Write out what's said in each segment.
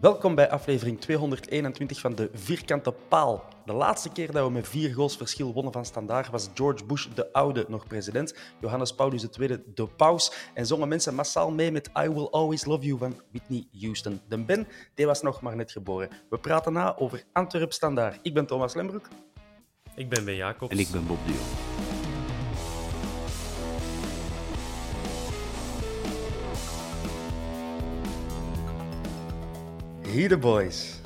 Welkom bij aflevering 221 van de Vierkante Paal. De laatste keer dat we met vier goals verschil wonnen van Standaard was George Bush de Oude nog president, Johannes Paulus II de paus en zongen mensen massaal mee met I Will Always Love You van Whitney Houston. De Ben die was nog maar net geboren. We praten na over Antwerp Standaard. Ik ben Thomas Lembroek. Ik ben Ben Jacobs. En ik ben Bob Duo. He the boys.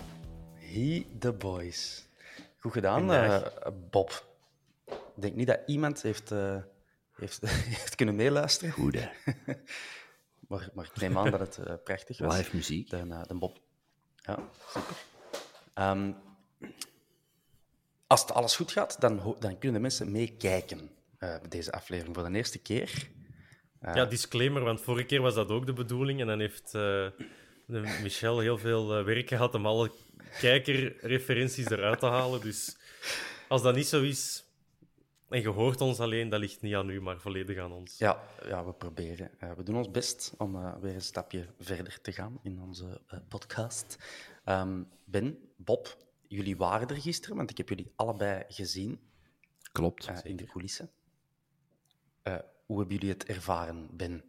He the boys. Goed gedaan, eh, Bob. Ik denk niet dat iemand heeft, eh, heeft, heeft kunnen meeluisteren. Goed, hè. Maar, maar ik neem aan dat het eh, prachtig was. Live muziek. De, eh, de Bob. Ja, super. Ehm, als het alles goed gaat, dan, dan kunnen de mensen meekijken eh, bij deze aflevering voor de eerste keer. Ja, disclaimer, want vorige keer was dat ook de bedoeling. En dan heeft eh, Michel heel veel eh, werk gehad om alle kijkerreferenties eruit te halen. Dus als dat niet zo is, en je hoort ons alleen, dat ligt niet aan u, maar volledig aan ons. Ja, ja we proberen. Eh, we doen ons best om eh, weer een stapje verder te gaan in onze eh, podcast. Ehm, ben, Bob, jullie waren er gisteren, want ik heb jullie allebei gezien Klopt. in de coulissen. Eh, hoe hebben jullie het ervaren, Ben?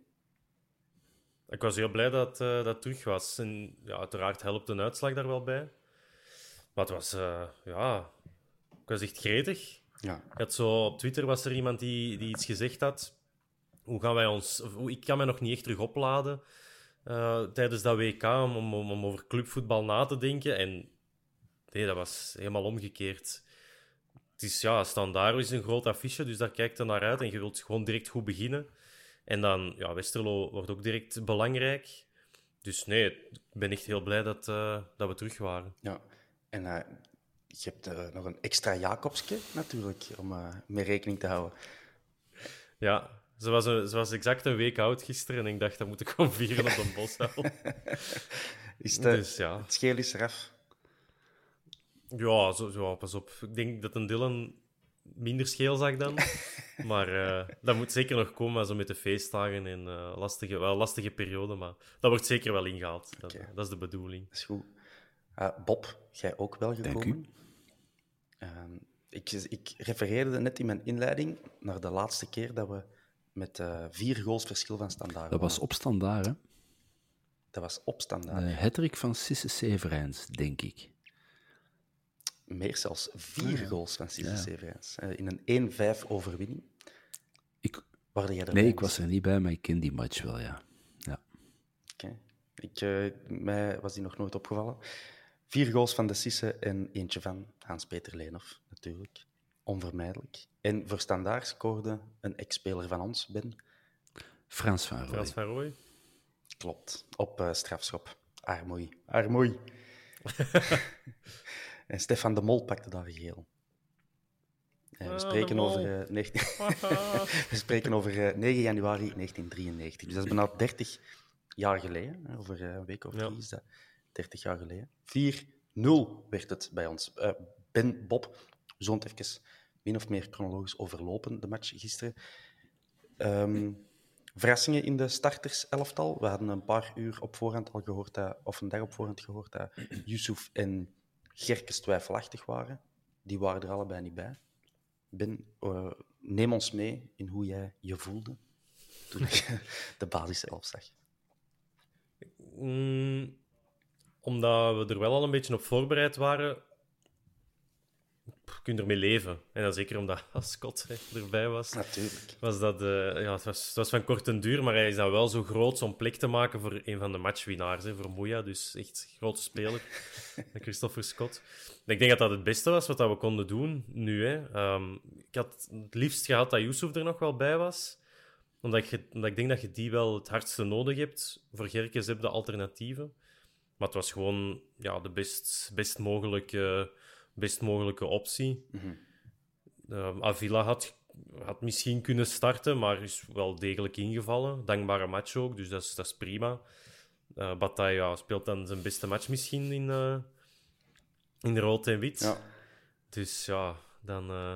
Ik was heel blij dat eh, dat terug was. En ja, uiteraard helpt een uitslag daar wel bij. Maar het was, eh, ja, ik was echt gretig. Ja. Ik had zo, op Twitter was er iemand die, die iets gezegd had. Hoe gaan wij ons... of Ik kan mij nog niet echt terug opladen eh, tijdens dat WK om, om, om over clubvoetbal na te denken. En nee, dat was helemaal omgekeerd. Het is, ja, Standaard is een groot affiche, dus daar kijkt er naar uit. En je wilt gewoon direct goed beginnen. En dan, ja, Westerlo wordt ook direct belangrijk. Dus nee, ik ben echt heel blij dat, eh, dat we terug waren. ja. En eh, je hebt eh, nog een extra Jacobsje, natuurlijk, om mee rekening te houden. Ja, ze was, een- ze was exact een week oud gisteren en ik dacht, dat moet ik gewoon vieren op een bosuil. Is het, eh, dus ja. het scheel is eraf. Ja, zo, zo, pas op. Ik denk dat een Dylan minder scheel zag dan. maar eh, dat moet zeker nog komen, zo met de feestdagen en eh, lastige, wel lastige periode. Maar dat wordt zeker wel ingehaald. Dat, Oké. dat is de bedoeling. Dat is goed. Eh, Bob, jij ook wel Dank gekomen. u. Ehm, ik, ik refereerde net in mijn inleiding naar de laatste keer dat we met eh, vier goals verschil van standaard Dat was op standaard, hè? Dat was op standaard. Hattrick van Sisse Severijns, denk ik. Meer zelfs vier goals van Cisse Ja. Severijns. Eh, in een 1-5 overwinning. Ik, Waar jij erbij nee, ik was. er niet bij, maar ik ken die match wel, ja. ja. Oké. Ik, eh, mij was die nog nooit opgevallen. Vier goals van de Sisse en eentje van Hans-Peter Leenhoff, natuurlijk. Onvermijdelijk. En voor standaard scoorde een ex-speler van ons, Ben. Frans van Rooij. Frans van Rooij. Klopt. Op eh, strafschop. Armoei. Armoei. en Stefan de Mol pakte daar geel. Eh, we, Ah, spreken de mol. over, eh, 19... we spreken over eh, 9 januari 1993. Dus dat is bijna 30 jaar geleden. hè. Over eh, een week of Ja. drie is dat 30 jaar geleden. 4-0 werd het bij ons. Eh, ben, Bob, we het even min of meer chronologisch overlopen, de match gisteren. Ehm, verrassingen in de starterselftal. We hadden een paar uur op voorhand al gehoord, dat, of een dag op voorhand gehoord, dat Yusuf en Gerkes twijfelachtig waren. Die waren er allebei niet bij. Ben, eh, neem ons mee in hoe jij je voelde toen je de basiself zag. Mm, omdat we er wel al een beetje op voorbereid waren, pff, kun je ermee leven. En dan zeker omdat Scott erbij was. Natuurlijk. Was dat, eh, ja, het, was, het was van korte duur, maar hij is dan wel zo groot om plek te maken voor een van de matchwinnaars, hè, voor Moeja. Dus echt een grote speler, Christopher Scott. Ik denk dat dat het beste was wat dat we konden doen nu. Hè. Ehm, ik had het liefst gehad dat Yusuf er nog wel bij was, omdat, omdat ik denk dat je die wel het hardste nodig hebt. Voor Gerkes heb je alternatieven. Maar het was gewoon ja, de best, best, mogelijke, best mogelijke optie. Ehm, Avila had, had misschien kunnen starten, maar is wel degelijk ingevallen. Dankbare match ook, dus dat is, dat is prima. Eh Bataille ja, speelt dan zijn beste match misschien in, eh, in rood en wit. Ja. Dus ja, dan... eh,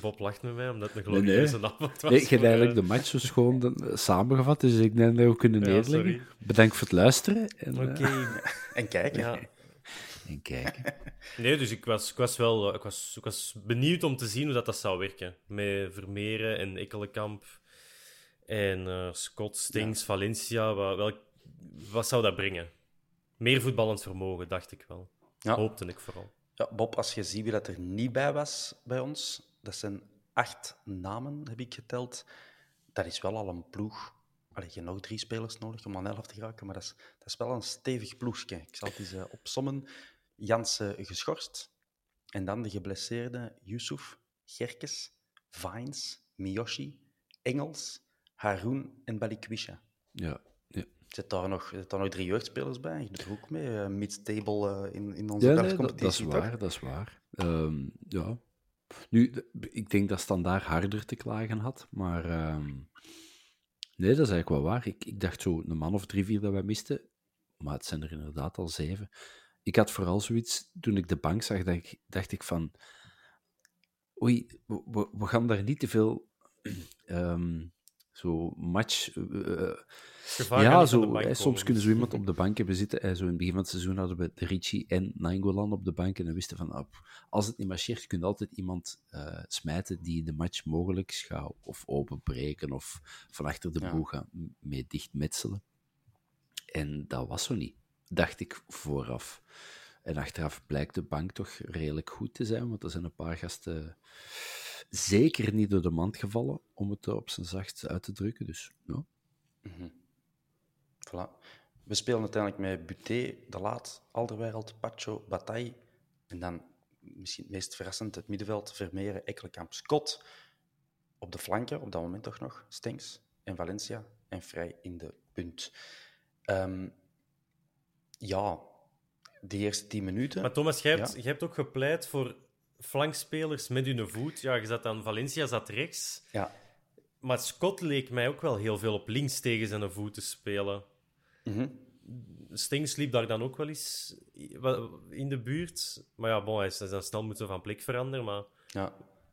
Bob lacht met mij, omdat het een Nee, nee. glorieuze avond was. Nee, je hebt eigenlijk de match zo schoon dan, samengevat, dus ik denk dat we kunnen Ja, neerleggen. sorry. Bedankt voor het luisteren. En, Oké, En kijk, ja. En kijken. Nee, dus ik was, ik was wel ik was, ik was benieuwd om te zien hoe dat, dat zou werken. Met Vermeeren en Ekkelenkamp en eh, Scott, Stings, Valencia. Wat, welk, wat zou dat brengen? Meer voetballend vermogen, dacht ik wel. Ja. Hoopte ik vooral. Ja, Bob, als je ziet wie dat er niet bij was bij ons, dat zijn acht namen, heb ik geteld. Dat is wel al een ploeg. Allee, je hebt nog drie spelers nodig om aan elf te geraken, maar dat is, dat is wel een stevig ploegje. Ik zal het eens eh, opsommen. Jansen geschorst. En dan de geblesseerde Yusuf, Gerkes, Vines, Miyoshi, Engels, Haroun en Balikwisha. Ja, ja. Zit daar nog, zit daar nog drie jeugdspelers bij? Je doet er ook mee, eh, mid-table eh, in, in onze Ja, nee, dat, dat is toch? waar, dat is waar. Ehm, ja. Nu, ik denk dat Standaard harder te klagen had, maar ehm, nee, dat is eigenlijk wel waar. Ik, ik dacht zo een man of drie, vier dat wij misten, maar het zijn er inderdaad al zeven. Ik had vooral zoiets, toen ik de bank zag, dacht ik, dacht ik van, oei, we, we- we gaan daar niet te veel ehm, zo match... eh, eh, ja, zo, hè, soms kunnen zo iemand op de bank hebben zitten. Hè, zo in het begin van het seizoen hadden we de Ricci en Nainggolan op de bank. En dan wisten we van, ah, als het niet marcheert, je kunt altijd iemand eh, smijten die de match mogelijk gaat of openbreken of van achter de Ja. boeg gaan mee dichtmetselen. En dat was zo niet, dacht ik vooraf. En achteraf blijkt de bank toch redelijk goed te zijn, want er zijn een paar gasten zeker niet door de mand gevallen, om het op zijn zachtst uit te drukken. Dus ja, Voilà. We spelen uiteindelijk met Buté, De Laat, Alderweireld, Pacho, Bataille. En dan, misschien het meest verrassend, het middenveld, Vermeeren, Ekkelenkamp, Scott. Op de flanken, op dat moment toch nog, Stenks en Valencia. En Vrij in de punt. Ehm, ja, de eerste tien minuten... Maar Thomas, jij hebt, Ja. jij hebt ook gepleit voor flankspelers met hun voet. Ja, je zat aan Valencia, zat rechts. Ja, Maar Scott leek mij ook wel heel veel op links tegen zijn voet te spelen. Mhm. Stings liep daar dan ook wel eens in de buurt. Maar ja, bon, hij is dan snel moeten van plek veranderen. Maar ja.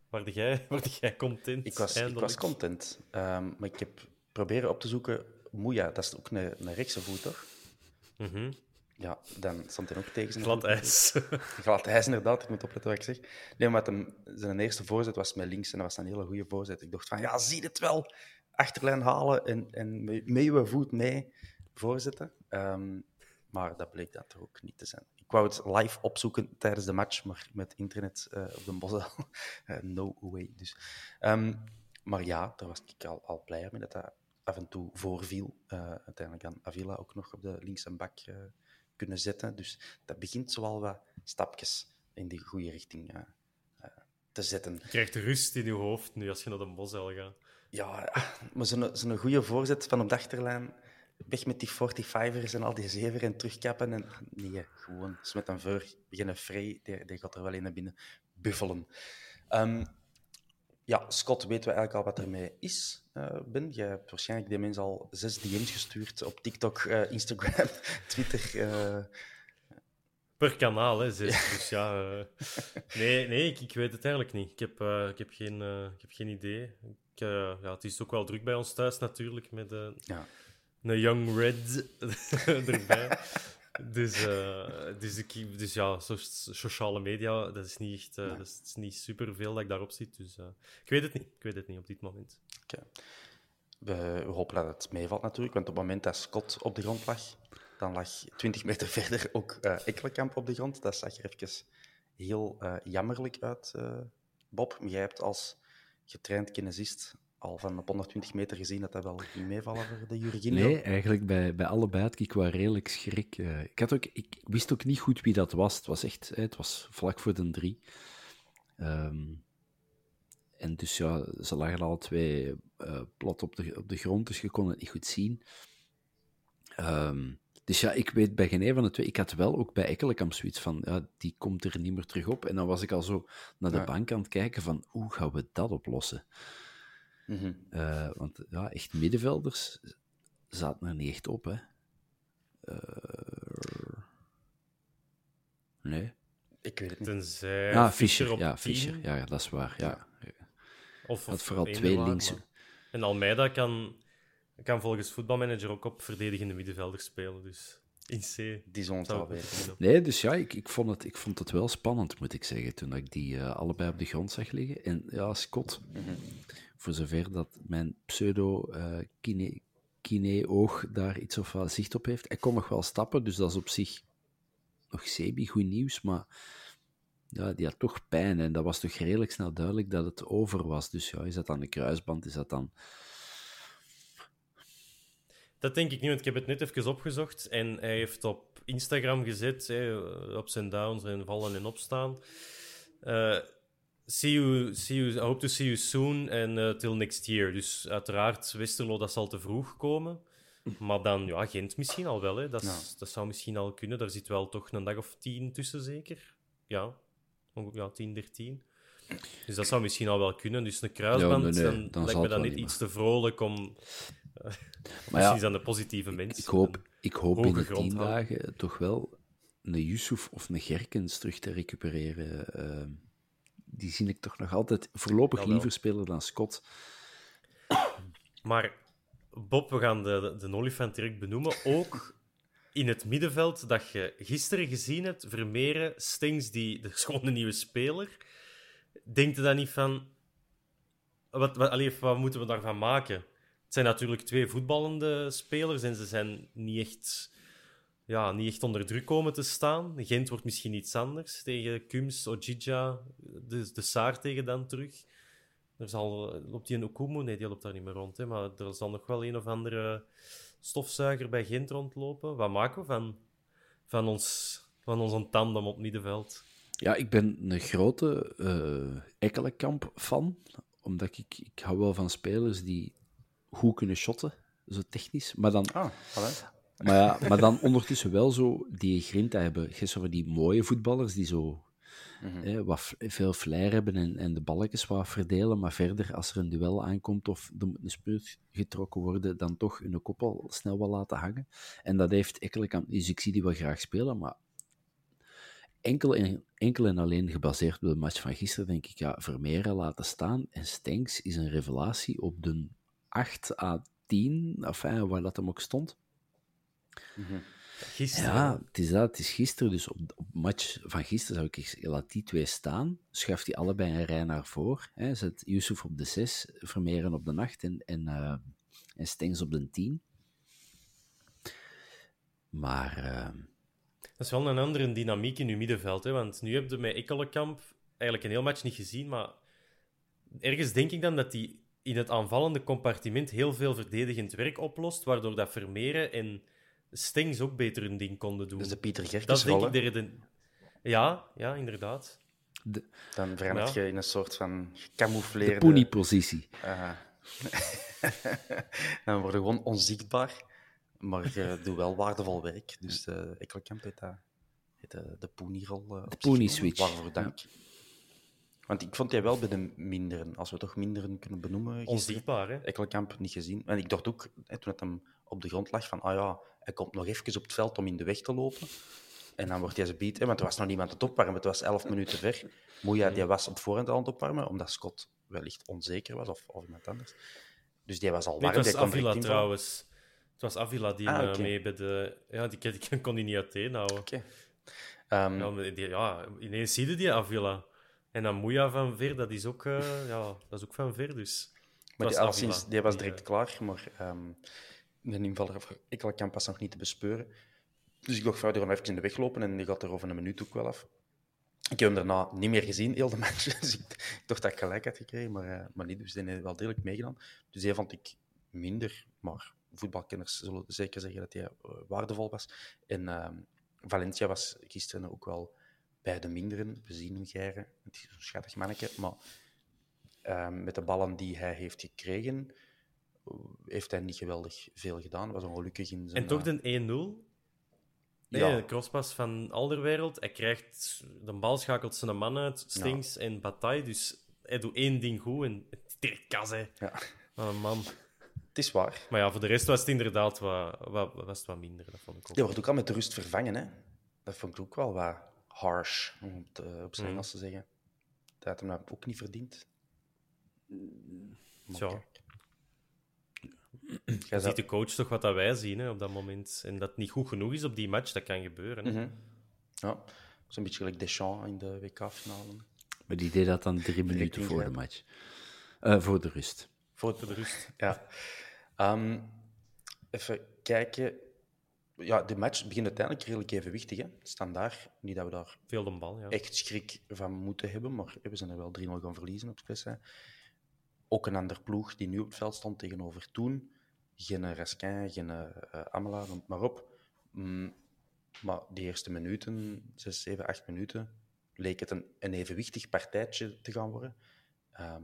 waar jij, waar jij content? Ik was, ik was content. Ehm, maar ik heb proberen op te zoeken... Moeja, dat is ook een, een rechtse voet, toch? Mhm. Ja, dan stond hij ook tegen zijn Glad ijs. Glad ijs, inderdaad. Ik moet opletten wat ik zeg. Nee, maar hem, zijn eerste voorzet was met links en dat was een hele goede voorzet. Ik dacht van, ja, zie het wel. Achterlijn halen en, en met met je voet mee voorzetten. Ehm, maar dat bleek dat er ook niet te zijn. Ik wou het live opzoeken tijdens de match, maar met internet eh, op de Bosel, eh, no way. Dus. Ehm, maar ja, daar was ik al, al blij mee dat dat af en toe voorviel. Eh, uiteindelijk aan Avila ook nog op de linkse bak kunnen zetten. Dus dat begint zoal wat stapjes in die goede richting eh, eh, te zetten. Je krijgt rust in je hoofd nu als je naar de Bosel gaat. Ja, maar zo'n zo'n goede voorzet van op de achterlijn. Weg met die 45ers en al die zeven en terugkappen. En, nee, gewoon eens met een veur beginnen vrij. Die, die gaat er wel in naar binnen buffelen. Ehm, ja, Scott weten we eigenlijk al wat ermee is, uh, Ben. Jij hebt waarschijnlijk die mensen al zes DM's gestuurd op TikTok, uh, Instagram, Twitter. Uh... Per kanaal, hè, zes. Dus ja, nee, nee ik, ik, weet het eigenlijk niet. Ik heb, ik heb, geen, ik heb geen idee. Ik, ja, het is ook wel druk bij ons thuis natuurlijk, met ja. een Young Red erbij. Dus, uh, dus, ik, dus ja, sociale media, dat is niet echt uh, dat is niet superveel dat ik daarop zit. Dus uh, ik weet het niet. Ik weet het niet op dit moment. Okay. We, we, hopen dat het meevalt natuurlijk, want op het moment dat Scott op de grond lag, dan lag 20 meter verder ook Ekkelenkamp op de grond. Dat zag er even heel jammerlijk uit, Bob. Jij hebt als getraind kinesist al van op 120 meter gezien dat dat wel ging meevallen voor de Jurgen. Nee, eigenlijk bij, bij allebei had ik wel redelijk schrik. Uh, ik, had ook, ik wist ook niet goed wie dat was. Het was echt, het was vlak voor de drie. Um, en dus ja, ze lagen alle twee uh, plat op de, op de grond, dus je kon het niet goed zien. Um, dus ja, ik weet bij geen een van de twee. Ik had wel ook bij Ekkelenkamp zoiets van, ja, die komt er niet meer terug op. En dan was ik al zo naar de ja. bank aan het kijken van, hoe gaan we dat oplossen? Mm want ja, echt middenvelders zaten er niet echt op, hè. Uh, nee. Ik weet het niet. Tenzij ah, Fischer, ja, Fischer. Ja, dat is waar, ja. Of, of vooral twee linkse. En Almeida kan, kan volgens voetbalmanager ook op verdedigende middenvelders spelen, dus... In C. Die zon. Nee, dus ja, ik, ik, vond het, ik vond het wel spannend, moet ik zeggen, toen ik die uh, allebei op de grond zag liggen. En ja, Scott, mm -hmm voor zover dat mijn pseudo-kine-oog uh, daar iets of wat zicht op heeft. Hij kon nog wel stappen, dus dat is op zich nog sebi goed nieuws, maar ja, die had toch pijn en dat was toch redelijk snel duidelijk dat het over was. Dus ja, is dat dan een kruisband, is dat dan... Dat denk ik niet, want ik heb het net even opgezocht en hij heeft op Instagram gezet, hè, ups en downs en vallen en opstaan. Uh, see you, see you, I hope to see you soon and uh, till next year. Dus uiteraard, Westerlo, dat zal te vroeg komen. Maar dan, ja, Gent misschien al wel. Hè. Dat, ja. dat zou misschien al kunnen. Daar zit wel toch een dag of tien tussen, zeker. Ja, ja 10, 13. Dus dat zou misschien al wel kunnen. Dus een kruisband, ja, nee, nee, dan, dan lijkt me dat niet iets te vrolijk om... Uh, maar misschien aan de positieve mensen. Ik hoop, ik hoop in de tien dagen toch wel een Yusuf of een Gerkens terug te recupereren. Uh, die zie ik toch nog altijd voorlopig liever spelen dan Scott. Maar Bob, we gaan de, de, de olifant direct benoemen. Ook in het middenveld dat je gisteren gezien hebt, Vermeeren, Stings, die, de schone nieuwe speler. Denkt je dan niet van... Wat, wat, allee, wat moeten we daarvan maken? Het zijn natuurlijk twee voetballende spelers en ze zijn niet echt ja, niet echt onder druk komen te staan. Gent wordt misschien iets anders tegen Kums, Ojija, de, de Saar tegen dan terug. Er zal, loopt die een Okumu? Nee, die loopt daar niet meer rond. Hè, maar er zal nog wel een of andere stofzuiger bij Gent rondlopen. Wat maken we van, van, ons, van onze tandem op middenveld? Ja, ik ben een grote uh, Ekkelenkamp-fan. Omdat ik, ik hou wel van spelers die goed kunnen shotten, zo technisch. Maar dan... Ah, maar, ja, maar dan ondertussen wel zo die grinta hebben. Gisteren die mooie voetballers die zo mm hè, wat veel flair hebben en, en de balletjes wat verdelen. Maar verder, als er een duel aankomt of er moet een speurt getrokken worden, dan toch hun kop al snel wel laten hangen. En dat heeft Ekkelenkamp. Dus ik zie die wel graag spelen, maar enkel en, enkel en alleen gebaseerd op de match van gisteren, denk ik, ja, Vermeeren laten staan. En Stenks is een revelatie op de 8 à 10, enfin, waar dat hem ook stond. Gisteren. Ja, het is dat. Het is gisteren. Dus op, op match van gisteren zou ik laat die twee staan. Schuift die allebei een rij naar voren. Hè. Zet Yusuf op de 6, Vermeeren op de 8 en, en, uh, en Stengs op de 10. Maar... Uh... Dat is wel een andere dynamiek in uw middenveld. Hè? Want nu heb je met Ekkelenkamp eigenlijk een heel match niet gezien. Maar ergens denk ik dan dat hij in het aanvallende compartiment heel veel verdedigend werk oplost. Waardoor dat Vermeeren en Stings ook beter hun ding konden doen. Dus de Pieter Gerkens Dat denk ik de reden... Ja, ja, inderdaad. De... Dan verandert ja. je in een soort van gecamoufleerde... De pony-positie. Uh, dan word je gewoon onzichtbaar, maar je doet wel waardevol werk. Dus uh, Ekkelkamp heeft, dat, heeft de, de pony-rol uh, De pony-switch. Waarvoor dank. Want ik vond hij wel bij de minderen, als we toch minderen kunnen benoemen. Onzichtbaar, hè? Ekkelenkamp niet gezien. En ik dacht ook, hè, toen het hem op de grond lag, van ah ja, hij komt nog even op het veld om in de weg te lopen. En dan wordt hij ze beat, hè, want er was nog niemand aan het opwarmen. Het was elf minuten ver. Moeja die was op voorhand aan het opwarmen, omdat Scott wellicht onzeker was, of, of iemand anders. Dus die was al Nee, warm. het was die Avila trouwens. Het was Avila die Ah, eh, mee bij de... Ja, die, die, die kon hij niet uiteenhouden. Oké. Ehm, Ja, die, ja, ineens zie je die Avila. En dan Moeja van Ver, dat is ook, eh, ja, dat is ook van Ver, dus... Maar die, was die was direct eh, klaar, maar ehm de invaller van Ekkelenkamp was nog niet te bespeuren. Dus ik dacht, die gaan even in de weg lopen en die gaat er over een minuut ook wel af. Ik heb hem daarna niet meer gezien, heel de match. Dus ik, ik dacht dat ik gelijk had gekregen, maar, eh, maar niet. Dus die heeft wel degelijk meegedaan. Dus die vond ik minder, maar voetbalkenners zullen zeker zeggen dat hij eh, waardevol was. En ehm, Valencia was gisteren ook wel bij de minderen. We zien hem. Het is een schattig manneke, maar ehm, met de ballen die hij heeft gekregen, heeft hij niet geweldig veel gedaan. Was ongelukkig in zijn... En toch eh, de 1-0. Nee, Ja. de crosspas van Alderwereld. Hij krijgt de bal, schakelt zijn man uit, Stings en Bataille. Dus hij doet één ding goed en het is direct kas, hè. Ja, een man. het is waar. Maar ja, voor de rest was het inderdaad wat, wat, was het wat minder. Dat vond ik ook. Die wordt ook al met de rust vervangen. Hè? Dat vond ik ook wel wat harsh, om het eh, op zijn Mhm. Engels te zeggen. Dat had hem dat ook niet verdiend. Jij Je ziet de coach toch wat dat wij zien hè, op dat moment. En dat het niet goed genoeg is op die match, dat kan gebeuren. Hè. Mhm. Ja, zo'n beetje gelijk Deschamps in de WK-finale. Maar die deed dat dan drie minuten voor de match. Eh, voor de rust. Voor de rust. Ja. Ehm, even kijken. Ja, de match begint uiteindelijk redelijk evenwichtig. Hè? Standaard. Niet dat we daar Veel de bal, ja. echt schrik van moeten hebben, maar we zijn er wel 3-0 gaan verliezen op Spessa. Ook een ander ploeg die nu op het veld stond tegenover toen. Geen Raskin, geen uh, Amela, noem maar op. Mm, maar die eerste minuten, 6, 7, 8 minuten, leek het een, een evenwichtig partijtje te gaan worden. Ehm,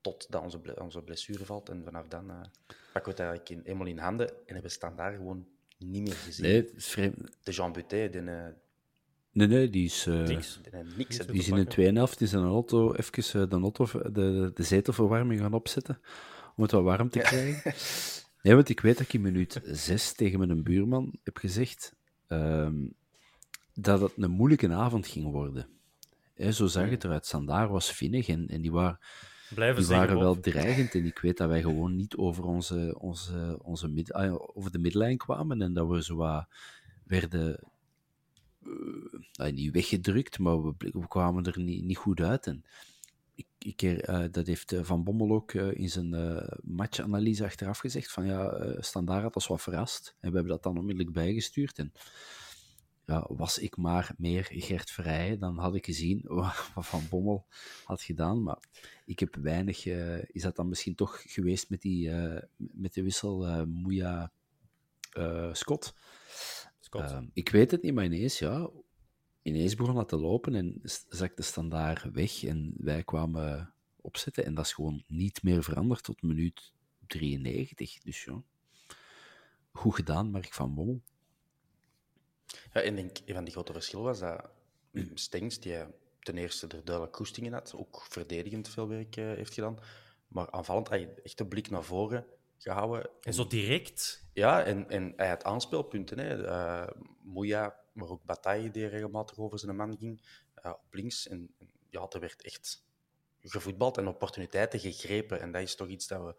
totdat onze, onze blessure valt. En vanaf dan uh, pakken we het eigenlijk in, eenmaal in handen en hebben we standaard gewoon niet meer gezien. Nee, het is vreemd. De Jean Butet, die, uh, Nee, nee, die is... eh, Niks. die, uh, niks. Die is in de tweede helft is een auto even eh, de, auto, de, de zetelverwarming gaan opzetten. Om het wat warm te krijgen. Nee, want ik weet dat ik in minuut 6 tegen mijn buurman heb gezegd ehm, dat het een moeilijke avond ging worden. Hè, zo zag het eruit. Sandaar was vinnig en, en die, waren Blijven die waren wel dreigend. En ik weet dat wij gewoon niet over, onze, onze, onze mid, ah, over de midlijn kwamen en dat we zo wat werden uh, niet weggedrukt, maar we, we, kwamen er niet, niet goed uit. En ik, ik, uh, dat heeft Van Bommel ook uh, in zijn matchanalyse achteraf gezegd, van ja, Standaard had ons wat verrast. En we hebben dat dan onmiddellijk bijgestuurd. En ja, was ik maar meer Gert Vrij, dan had ik gezien wat Van Bommel had gedaan. Maar ik heb weinig... is dat dan misschien toch geweest met, die, met de wissel Moeja Scott? Uh, ik weet het niet, maar ineens, ja, ineens begon dat te lopen en zakte standaard weg en wij kwamen opzetten en dat is gewoon niet meer veranderd tot minuut 93. Dus ja, goed gedaan, Mark van Bommel. Ja, en denk, een van die grote verschillen was dat Stengs, die ten eerste er duidelijk koesting in had, ook verdedigend veel werk uh, heeft gedaan, maar aanvallend had je echt de blik naar voren gehouden. En zo direct. Ja, en, en hij had aanspeelpunten. Hè. Uh, Moeja, maar ook Bataille, die regelmatig over zijn man ging, uh, op links. En, ja, er werd echt gevoetbald en opportuniteiten gegrepen. En dat is toch iets dat we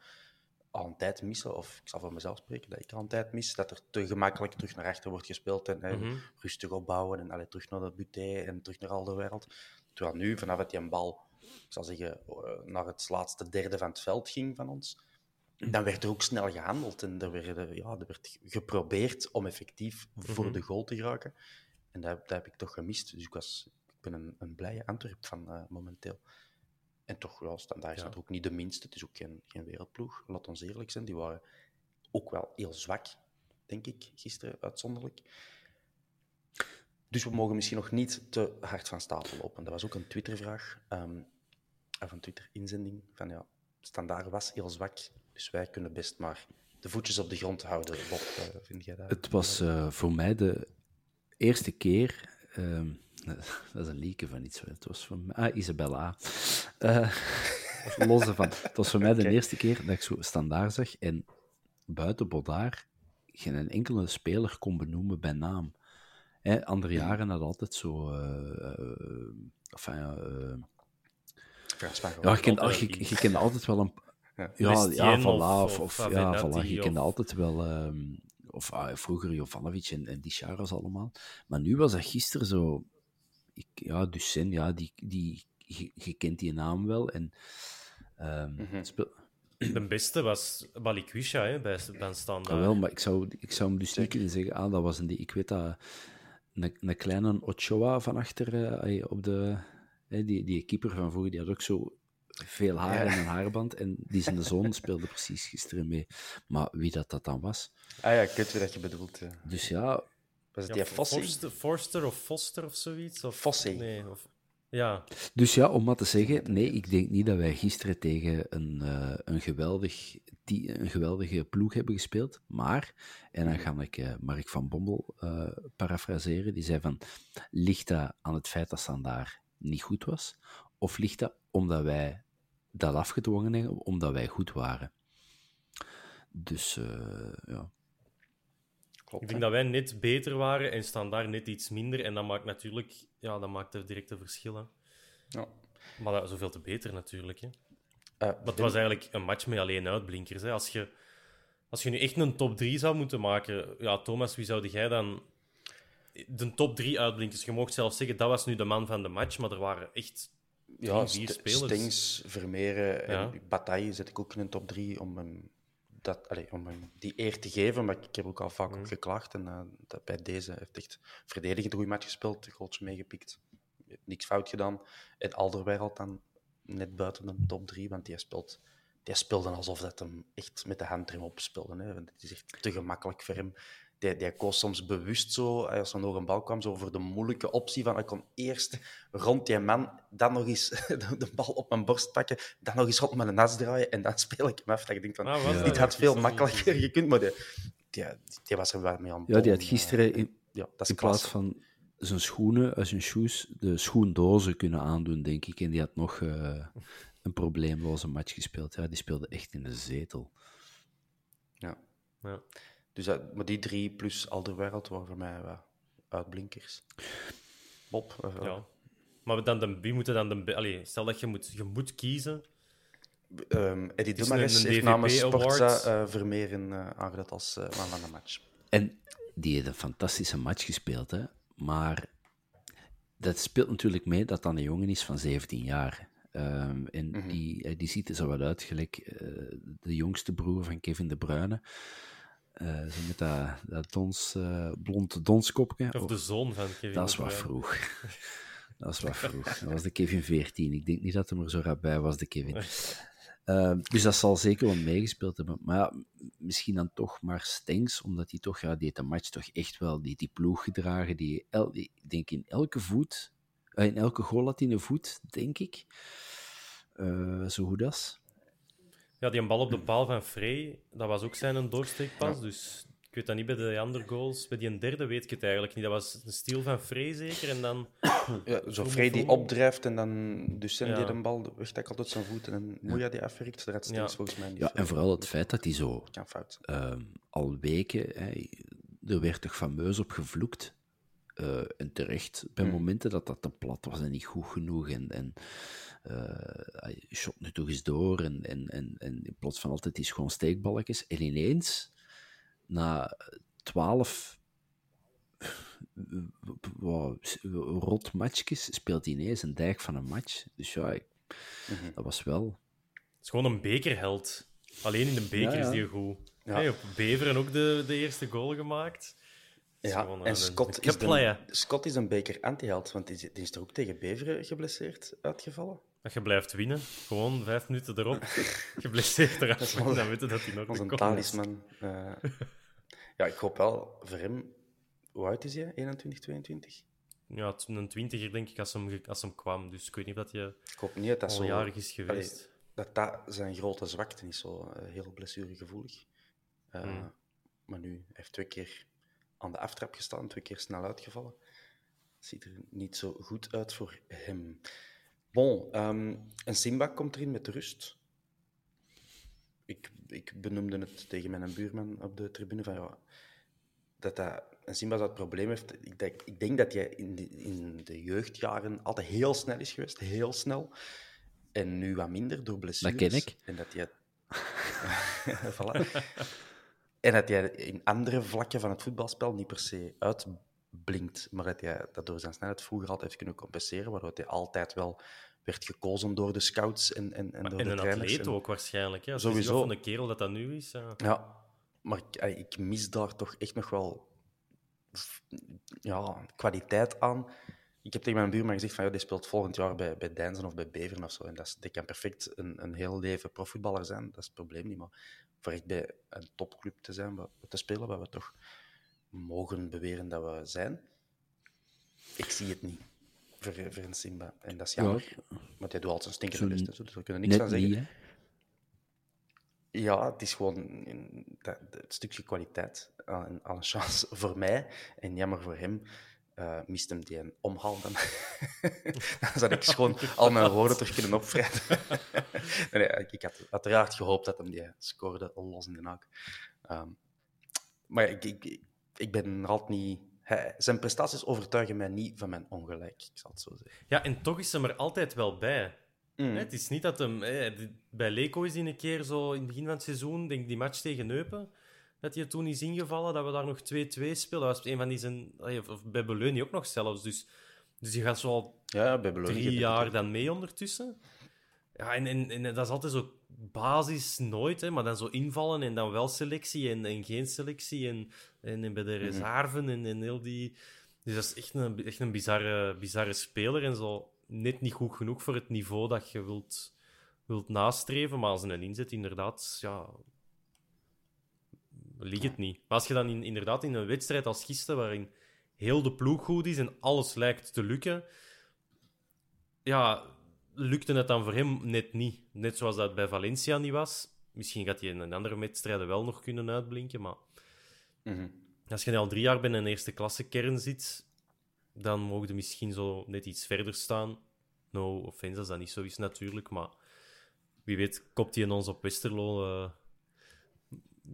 al een tijd missen. Of ik zal voor mezelf spreken, dat ik al een tijd mis. Dat er te gemakkelijk terug naar achter wordt gespeeld. En mm -hmm. rustig opbouwen. En allee, terug naar de buté en terug naar al de wereld. Terwijl nu, vanaf dat die een bal, ik zal zeggen, uh, naar het laatste derde van het veld ging van ons dan werd er ook snel gehandeld en er werd, ja, er werd geprobeerd om effectief voor de goal te geraken. En dat, dat, heb ik toch gemist. Dus ik, was, ik ben een, een blije Antwerp van uh, momenteel. En toch, ja, standaard is dat ook niet de minste. Het is ook geen, geen wereldploeg, laat ons eerlijk zijn. Die waren ook wel heel zwak, denk ik, gisteren uitzonderlijk. Dus we mogen misschien nog niet te hard van stapel lopen. Dat was ook een Twittervraag, um, of een Twitter-inzending, van ja, standaard was heel zwak, dus wij kunnen best maar de voetjes op de grond houden. Bob, uh, vind jij dat? Het was uh, voor mij de eerste keer uh, Dat is een lieke van iets. Het was van mij. Ah, Isabella. Uh, los ervan. Het was voor mij de eerste keer dat ik zo standaard zag en buiten Bodaar geen enkele speler kon benoemen bij naam. Hè, andere jaren had altijd zo. Enfin, ja, je kent, je, je kent altijd wel een. Ja, ja, ja voilà, of, of, ja, voilà, je kende altijd wel. Um, of ah, vroeger Jovanovic en, en die Charas allemaal. Maar nu was dat gisteren zo. Ik, ja, Ducen, ja, die, die, je, je kent die naam wel. En, um, mm -hmm. speel, de beste was Balikwisha hè, bij, bij Standaard. Ah, wel, maar ik zou, ik zou hem dus niet kunnen zeggen. Ah, dat was een, ik weet dat een, een kleine Ochoa van achter uh, op de. Uh, die, die keeper van vroeger, die had ook zo veel haar en een haarband. En die zijn zoon speelde precies gisteren mee. Maar wie dat, dat dan was. Ah ja, ik weet wie dat je bedoelt. Ja. Dus ja. Was het die Forster, Forster of Foster of zoiets? Of, Fosse. Nee, of, ja. Dus ja, om maar te zeggen, nee, ik denk niet dat wij gisteren tegen een, uh, een, geweldig, die, een geweldige ploeg hebben gespeeld. Maar, en dan ga ik uh, Mark van Bommel uh, parafraseren, die zei van, ligt dat aan het feit dat Standaard niet goed was? Of ligt dat omdat wij dat afgedwongen hebben, omdat wij goed waren? Dus, ja. Klopt, ik denk dat wij net beter waren en Standaard net iets minder. En dat maakt natuurlijk ja, dat maakt er direct een verschil. Hè. Ja. Maar dat, zoveel te beter natuurlijk. Hè. Uh, maar het was eigenlijk een match met alleen uitblinkers. Hè. Als, je, als je nu echt een top 3 zou moeten maken, ja, Thomas, wie zou jij dan. De top 3 uitblinkers, je mocht zelf zeggen dat was nu de man van de match, maar er waren echt ja, vier spelers. Stings, Vermeeren en. Bataille zet ik ook in een top 3 om hem dat, allez, om hem die eer te geven, maar ik heb ook al vaak mm. geklaagd. En uh, dat bij deze heeft echt verdedigend goede match gespeeld, goals meegepikt. Niks fout gedaan. En Alderwereld dan net buiten de top 3, want die speelt die speelde alsof dat hem echt met de handrem op speelde. Hè. Het is echt te gemakkelijk voor hem die, die koos soms bewust zo, als er nog een bal kwam, zo voor de moeilijke optie van ik kon eerst rond die man, dan nog eens de bal op mijn borst pakken, dan nog eens rond mijn nas draaien en dan speel ik hem af. Dat ik denk van, ah, dit had veel makkelijker gekund, maar die, die, die, was er wel mee aan Ja, die had gisteren in, ja, dat is in plaats van zijn schoenen, als zijn shoes, de schoendozen kunnen aandoen, denk ik. En die had nog uh, een probleemloze match gespeeld. Ja, die speelde echt in de zetel. Ja. ja. Dus dat, maar die drie plus Alderwereld waren voor mij uh, uitblinkers. Bob. Uh, ja. Maar dan de, wie moet dan de... Allee, stel dat je moet, je moet kiezen. Um, Eddie Dumares heeft namens Sportza uh, Vermeeren uh, aangeduid als uh, man van de match. En die heeft een fantastische match gespeeld, hè. Maar dat speelt natuurlijk mee dat dan een jongen is van 17 jaar. Um, en mm -hmm. die, die ziet er zo wat uit, gelijk de jongste broer van Kevin De Bruyne. Zo met dat, dat dons, uh, blond donskopje. Of de zoon van Kevin. Dat is wat vroeg. dat is wat vroeg. Dat was de Kevin 14. Ik denk niet dat hij er zo rap bij was, de Kevin. Uh, dus dat zal zeker wel meegespeeld hebben. Maar ja, misschien dan toch maar Stengs, omdat hij toch, ja, die heeft de match toch echt wel die, die ploeg gedragen. Die, el, die denk in elke voet, in elke goal had hij een voet, denk ik. zo goed als. Ja, die een bal op de paal van Frey, dat was ook zijn een doorsteekpas. Dus ik weet dat niet bij de andere goals. Bij die een derde weet ik het eigenlijk niet. Dat was een stiel van Frey zeker. En dan... Ja, zo Frey die opdrijft en dan Ducen ja. die de bal wegtakkelt altijd zijn voeten en Moeja die afwerkt. Dat ja. volgens mij niet. Ja, en vooral het feit dat hij zo uh, al weken... Hè, er werd toch fameus op gevloekt. Uh, en terecht, bij hmm. momenten dat dat te plat was en niet goed genoeg. En, en uh, shot nu toch eens door en, en, en, en in plaats van altijd die gewoon steekballetjes. En ineens, na twaalf rot matchjes, speelt hij ineens een dijk van een match. Dus ja, ik, mm-hmm. dat was wel... Het is gewoon een bekerheld. Alleen in de beker ja, ja. is die goed. Ja. Hey, op Beveren ook de, de eerste goal gemaakt. Ja, en Scott, is een, Scott is een beker anti-held, want die, die is er ook tegen Beveren geblesseerd uitgevallen. Dat je blijft winnen. Gewoon vijf minuten erop. Geblesseerd eruit. Dan weten dat hij nog een talisman. Uh, ja, ik hoop wel voor hem... Hoe oud is hij? 21, 22? Ja, een twintiger denk ik als hem, als hem kwam. Dus ik weet niet dat hij ik hoop niet dat dat zo, jarig is geweest. Allee, dat dat zijn grote zwakte is, zo uh, heel blessuregevoelig. Uh, hmm. Maar nu, hij heeft twee keer aan de aftrap gestaan, twee keer snel uitgevallen. ziet er niet zo goed uit voor hem. Bon, ehm, en Simba komt erin met rust. Ik, ik benoemde het tegen mijn buurman op de tribune van ja, dat dat, en Simba dat probleem heeft. Ik denk, ik denk dat hij in de, in de jeugdjaren altijd heel snel is geweest, heel snel. En nu wat minder door blessures. Dat ken ik. En dat voilà. En dat hij in andere vlakken van het voetbalspel niet per se uitblinkt, maar dat hij dat door zijn snelheid vroeger altijd heeft kunnen compenseren, waardoor hij altijd wel werd gekozen door de scouts en, en, en door En de een trainers. atleet En- ook waarschijnlijk. Hè. Sowieso. van de kerel dat dat nu is. ja. Ja, maar ik, ik mis daar toch echt nog wel ja, kwaliteit aan. Ik heb tegen mijn buurman gezegd van ja, die speelt volgend jaar bij, bij Deinzen of bij Beveren of zo. En dat, is, die kan perfect een, een heel leven profvoetballer zijn, dat is het probleem niet. Maar voor echt bij een topclub te zijn, te spelen, wat we toch mogen beweren dat we zijn, ik zie het niet voor, voor een Simba. En dat is jammer, want hij doet altijd zijn stinkende best, zo, dus we kunnen niks van zeggen. niet. Ja, het is gewoon een, dat, het stukje kwaliteit aan, aan een chance voor mij. En jammer voor hem. eh mist hem die een omhaal dan. dan zou ik gewoon al mijn woorden terug kunnen opvrijden. nee, nee, ik had uiteraard gehoopt dat hem die scoorde los in de naak. Ehm, maar ik, ik, ik ben altijd niet... Hij, zijn prestaties overtuigen mij niet van mijn ongelijk, ik zal het zo zeggen. Ja, en toch is hem er altijd wel bij. Mm. Hè, Het is niet dat hem... hè, bij Leco is hij een keer zo in het begin van het seizoen, denk ik, die match tegen Eupen, dat hij toen is ingevallen, dat we daar nog 2-2 speelden. Dat was een van die zijn... Of bij Beleuni ook nog zelfs. Dus, dus die gaat zo al Ja, bij drie jaar dan mee ondertussen. Ja, en, en, en dat is altijd zo basis nooit, hè, maar dan zo invallen en dan wel selectie en, en geen selectie en, en, en bij de reserven en, en heel die... Dus dat is echt een, echt een bizarre, bizarre speler en zo net niet goed genoeg voor het niveau dat je wilt, wilt nastreven. Maar als een inzet inderdaad, ja... Ligt het niet. Maar als je dan in, inderdaad in een wedstrijd als gisteren, waarin heel de ploeg goed is en alles lijkt te lukken, ja, lukte het dan voor hem net niet. Net zoals dat bij Valencia niet was. Misschien gaat hij in een andere wedstrijden wel nog kunnen uitblinken, maar Mhm. als je al drie jaar bij een eerste klasse kern zit, dan mogen je misschien zo net iets verder staan. No offense als dat niet zo is natuurlijk, maar wie weet kopt hij in ons op Westerlo eh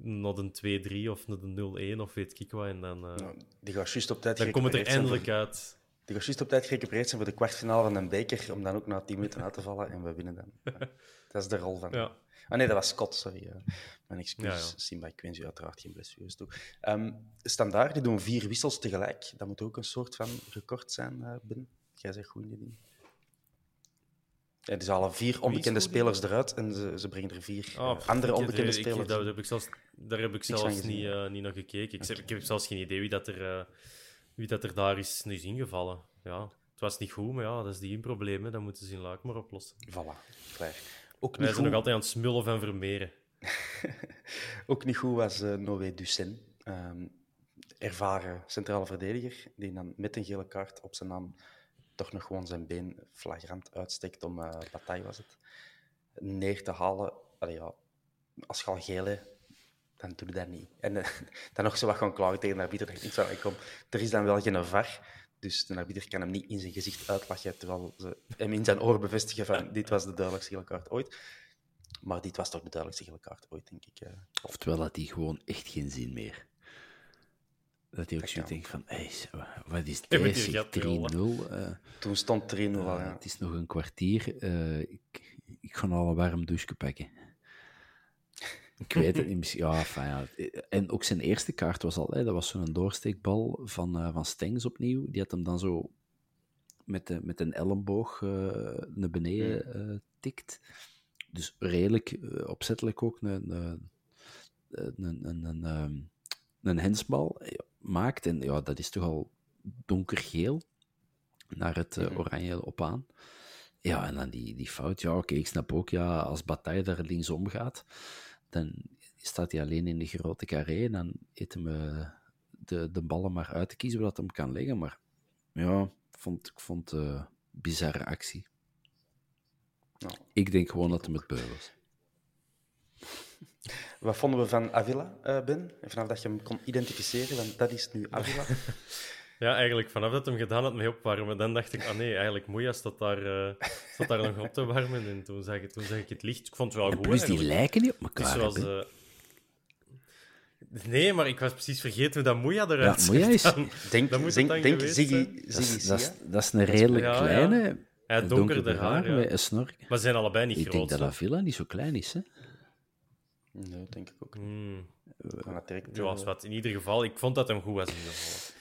naar een 2-3 of naar een 0-1 of weet ik wat. En dan, eh, die gaat juist op tijd dan komt het er eindelijk uit. Gaat juist op tijd gerecupereerd zijn voor de kwartfinale van een beker, om dan ook na 10 minuten uit te vallen en we winnen dan. Dat is de rol van. Ja. Ah nee, dat was Scott, sorry. eh. mijn excuus, Ja, ja. Simba. Ik wens u uiteraard geen blessures toe. Ehm standaard, die doen vier wissels tegelijk. Dat moet ook een soort van record zijn, eh Ben. Jij zegt goed in die ding. Ja, die halen vier onbekende spelers eruit en ze, ze brengen er vier Ah, eh, andere ik- onbekende ik- spelers. Daar heb ik zelfs, daar heb ik zelfs niet, eh, niet naar gekeken. Ik, ik heb zelfs geen idee wie dat er, wie dat er daar is, is ingevallen. Ja, het was niet goed, maar ja, dat is die probleem. Hè. Dat moeten ze in Luik maar oplossen. Voilà, klaar. Ook Wij niet, zijn goed, nog altijd aan het smullen van Vermeeren. ook niet goed was eh Noé Ducen. Ehm, ervaren centrale verdediger, die dan met een gele kaart op zijn naam toch nog gewoon zijn been flagrant uitsteekt om eh bataille was het, neer te halen. Allee, ja, als je al geel hebt, dan doe je dat niet. En eh, dan nog zo wat gewoon klagen tegen de arbiter. ik van, kom, er is dan wel geen VAR, dus de arbiter kan hem niet in zijn gezicht uitlachen, terwijl ze hem in zijn oor bevestigen van dit was de duidelijkste gele kaart ooit. Maar dit was toch de duidelijkste gele kaart ooit, denk ik. eh. Oftewel had hij gewoon echt geen zin meer. Dat hij ook zo denkt van, hey, wat is gehad, 3-0. eh, Toen stond 3-0 al, eh, ja. Het is nog een kwartier. eh, ik, ik ga al een warm douche pakken. Ik weet het niet. misschien- Ja, ja. En ook zijn eerste kaart was al, hè, dat was zo'n doorsteekbal van, eh, van Stengs opnieuw. Die had hem dan zo met, de, met een elleboog eh, naar beneden eh, tikt. Dus redelijk opzettelijk ook een, een, een, een, een, ehm, een hensbal eh, maakt. En ja, dat is toch al donkergeel naar het eh, oranje op aan. Ja, en dan die, die fout. Ja, oké, ik snap ook, ja, als Bataille daar linksom gaat, dan staat hij alleen in de grote carré en dan eet hem eh, de, de ballen maar uit te kiezen waar dat hem kan liggen. Maar ja, ik vond, ik vond het eh, bizarre actie. Nou, Ik denk gewoon dat hem het beu was. Wat vonden we van Avila, eh, Ben? En vanaf dat je hem kon identificeren, want dat is nu Avila. Ja, eigenlijk vanaf dat hem gedaan had mee opwarmen, dan dacht ik, ah nee, eigenlijk Moeja staat daar, uh, staat daar nog op te warmen. En toen zag, ik, toen zag ik het licht. Ik vond het wel En goed. plus, die lijken niet op elkaar. is zoals, eh, Nee, maar ik was precies vergeten hoe dat Moeja Ja, eruit Moeja zag is- dan. Denk, Dat moet denk, dan denk Ziggy, dat, Ziggy is, dat, is, is een redelijk Ja, ja. kleine, Ja, donkerder haar, haar ja. met een snor. Maar ze zijn allebei niet Ik groot. denk dat dat Villa niet zo klein is. Hè? Nee, denk ik ook. Hmm. Direct, Ja, eh, was wat. In ieder geval, ik vond dat hem goed was in ieder geval.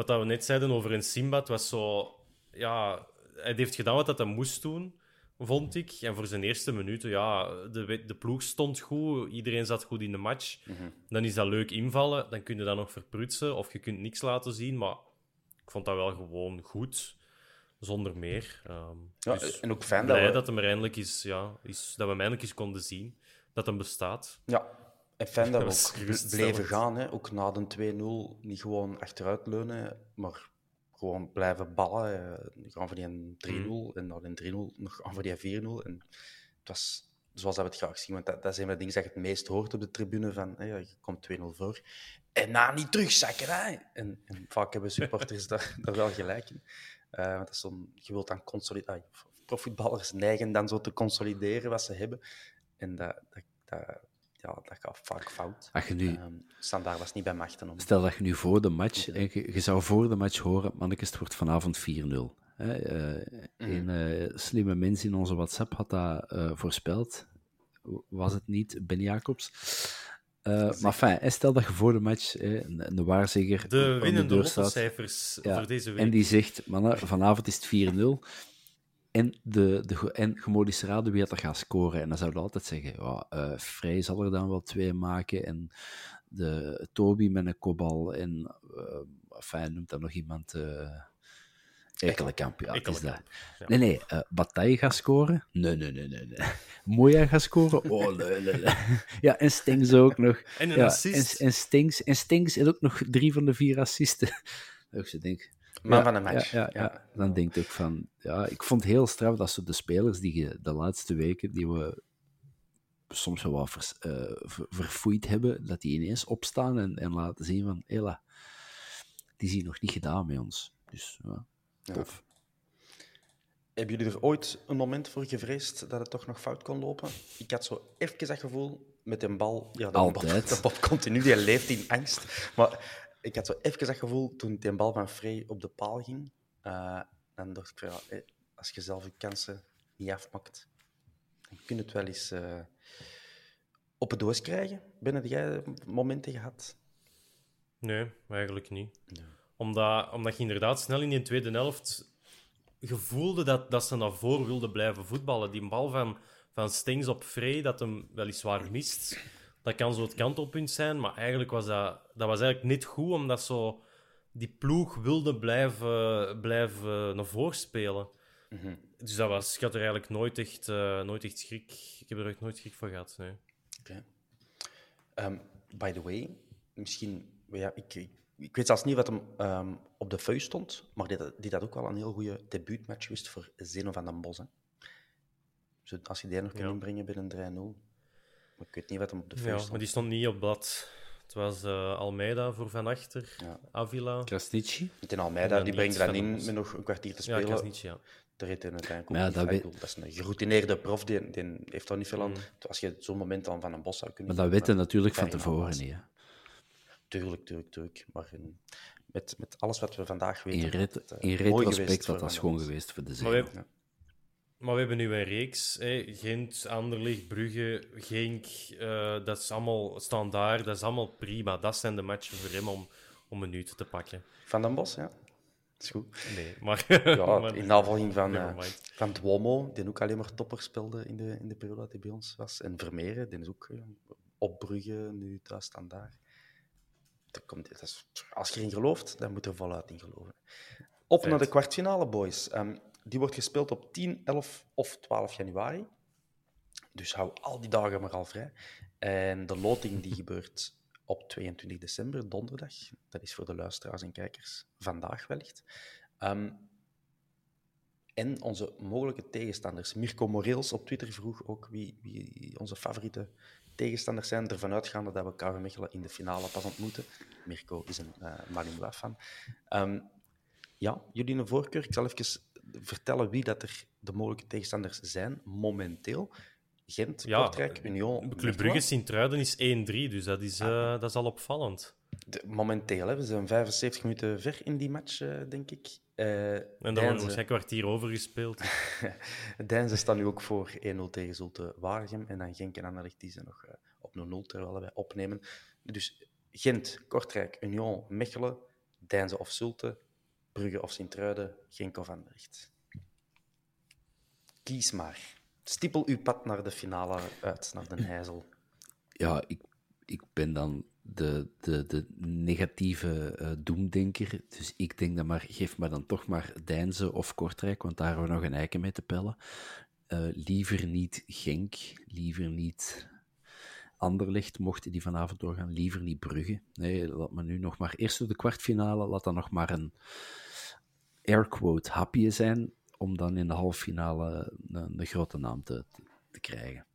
Wat dat we net zeiden over een Simba, het was zo... Ja, hij heeft gedaan wat dat hij moest doen, vond ik. En voor zijn eerste minuten, ja, de, de ploeg stond goed. Iedereen zat goed in de match. Dan is dat leuk invallen. Dan kun je dat nog verprutsen. Of je kunt niks laten zien. Maar ik vond dat wel gewoon goed. Zonder meer. Ehm, Ja, dus en ook fijn dat we- dat, hem er eindelijk is, ja, is... Dat we hem eindelijk eens konden zien. Dat hem bestaat. Ja, en fijn dat we ook bleven gaan. Hè. Ook na de 2-0 niet gewoon achteruit leunen, maar gewoon blijven ballen. eh, gaan voor die 3-0 en na die 3-0 nog gaan voor die 4-0. En het was zoals dat we het graag zien, want dat, dat zijn de dingen dat je het meest hoort op de tribune. Van, hè, je komt 2-0 voor. En na niet terugzakken. Hè. En, en vaak hebben supporters daar, daar wel gelijk in. Eh, want dat is zo'n, je wilt dan consolideren. Profvoetballers neigen dan zo te consolideren wat ze hebben. En dat, dat, dat, ja, dat gaat vaak fout. Als je nu, Ehm Standaard was niet bij machten om. stel dat je nu voor de match, je, je zou voor de match horen, mannetjes, het wordt vanavond 4-0. Hè, eh, Een eh, slimme mens in onze WhatsApp had dat eh, voorspeld. Was het niet Ben Jacobs? Eh, maar fijn, stel dat je voor de match eh, een, een waarzegger De de winnende deur staat. lottocijfers Ja, voor deze week. En die zegt, mannen, vanavond is het 4-0. En, de, de, en je moet eens raden wie dat er gaat scoren. En dan zouden we altijd zeggen, ja, eh Vrij zal er dan wel twee maken. En de, Toby met een kopbal. En, eh enfin, noemt dan nog iemand... eh Ekkelenkamp, ja, het is dat. Ja. Nee, nee, eh Bataille gaat scoren. Nee, nee, nee, nee. nee. Moya gaat scoren. Oh, nee, nee, nee. Ja, en Stings ook nog. En een ja, assist. En, en, Stings, en Stings heeft ook nog drie van de vier assisten. Dat ik zo denk... Man ja, van de match. Ja, ja. Dan denk ik ook van... Ja, ik vond het heel straf dat zo de spelers die je de laatste weken, die we soms wel wat vers- eh, ver- verfoeid hebben, dat die ineens opstaan en, en laten zien van... Hela, die zien nog niet gedaan met ons. Dus ja, tof. Hebben jullie er ooit een moment voor gevreesd dat het toch nog fout kon lopen? Ik had zo even dat gevoel met een bal. Ja, de Altijd. Bal, de bal continu, die leeft in angst. Maar ik had zo even dat gevoel toen die bal van Frey op de paal ging. eh, dan dacht ik van, ja, als je zelf je kansen niet afmaakt, dan kun je het wel eens eh, op het doos krijgen. Binnen jij momenten gehad? Nee, eigenlijk niet. Omdat, omdat je inderdaad snel in die tweede helft gevoelde dat, dat ze naar voren wilden blijven voetballen. Die bal van, van Stings op Frey, dat hem weliswaar mist, dat kan zo het kantelpunt zijn. Maar eigenlijk was dat, dat was eigenlijk niet goed, omdat zo die ploeg wilde blijven, blijven naar voren spelen. Dus dat was, ik had er eigenlijk nooit echt, eh, nooit echt schrik. Ik heb er echt nooit schrik voor gehad. Nee. Oké. Ehm, by the way, misschien... Ja, ik, ik, ik weet zelfs niet wat hem ehm, op de vuist stond, maar die, die had ook wel een heel goede debuutmatch wist voor Zeno van den Bos. Hè. Als je die nog kan Ja. inbrengen binnen 3-0. Maar ik weet niet wat hem op de vuist Ja, stond. maar die stond niet op blad. Het was eh, Almeida voor Van Achter, Ja. Avila. Krasniqi? Met een Almeida, Ja, die brengt dan in met nog een kwartier te Ja, spelen. Krasniqi, ja. Daar heeft hij uiteindelijk ja, dat weet- Dat is een geroutineerde prof, die, die heeft daar niet veel Mm. aan. Als je zo'n moment dan van een bos zou kunnen Maar dat weten natuurlijk van tevoren niet. Hè. Tuurlijk, tuurlijk, tuurlijk. Maar in- met, met alles wat we vandaag weten... In, ret- eh, in mooi retrospect dat den Bos. geweest voor de Maar we, zee. Maar we hebben nu een reeks. Hè. Gent, Anderlecht, Brugge, Genk. eh, dat is allemaal staan daar. Dat is allemaal prima. Dat zijn de matchen voor hem om, om minuten te pakken. Van den Bos, ja. is goed. Nee, maar... Ja, maar- in navolging van, eh, van Duomo, die ook alleen maar topper speelde in de, in de periode dat hij bij ons was. En Vermeeren, die is ook eh, op Brugge, nu thuis staan daar. Dat komt, dat is, als je erin gelooft, dan moet je er voluit in geloven. Op Feit. naar de kwartfinale, boys. Ehm, die wordt gespeeld op 10, 11 of 12 januari. Dus hou al die dagen maar al vrij. En de loting die gebeurt op 22 december, donderdag. Dat is voor de luisteraars en kijkers vandaag wellicht. Ehm, en onze mogelijke tegenstanders. Mirko Moreels op Twitter vroeg ook wie, wie onze favoriete tegenstanders zijn. Ervan uitgaande dat we KV Mechelen in de finale pas ontmoeten. Mirko is een uh, Malinois-fan. Ehm, Ja, jullie een voorkeur. Ik zal even vertellen wie dat er de mogelijke tegenstanders zijn momenteel. Gent, Ja, Kortrijk, Union, Club Brugge Sint-Truiden is 1-3, dus dat is, eh, dat is al opvallend. De- momenteel, hè. we zijn 75 minuten ver in die match, eh, denk ik. Eh En dan wordt waarschijnlijk een kwartier overgespeeld. Deinze staan nu ook voor 1-0 tegen Zulte Waregem. En dan Genk en Anderlecht die zijn nog eh, op 0-0 terwijl wij opnemen. Dus Gent, Kortrijk, Union, Mechelen, Deinze of Zulte, Brugge of Sint-Truiden, Genk of Anderlecht. Kies maar. Stippel uw pad naar de finale uit, naar Den Heizel. Ja, ik, ik ben dan de, de, de negatieve eh, doemdenker. Dus ik denk dan maar, geef me dan toch maar Deinze of Kortrijk, want daar hebben we nog een eiken mee te pellen. Eh, liever niet Genk, liever niet Anderlecht, mochten die vanavond doorgaan. Liever niet Brugge. Nee, laat me nu nog maar eerst door de kwartfinale, laat dan nog maar een airquote hapje zijn, om dan in de halffinale een, een grote naam te, te, te krijgen.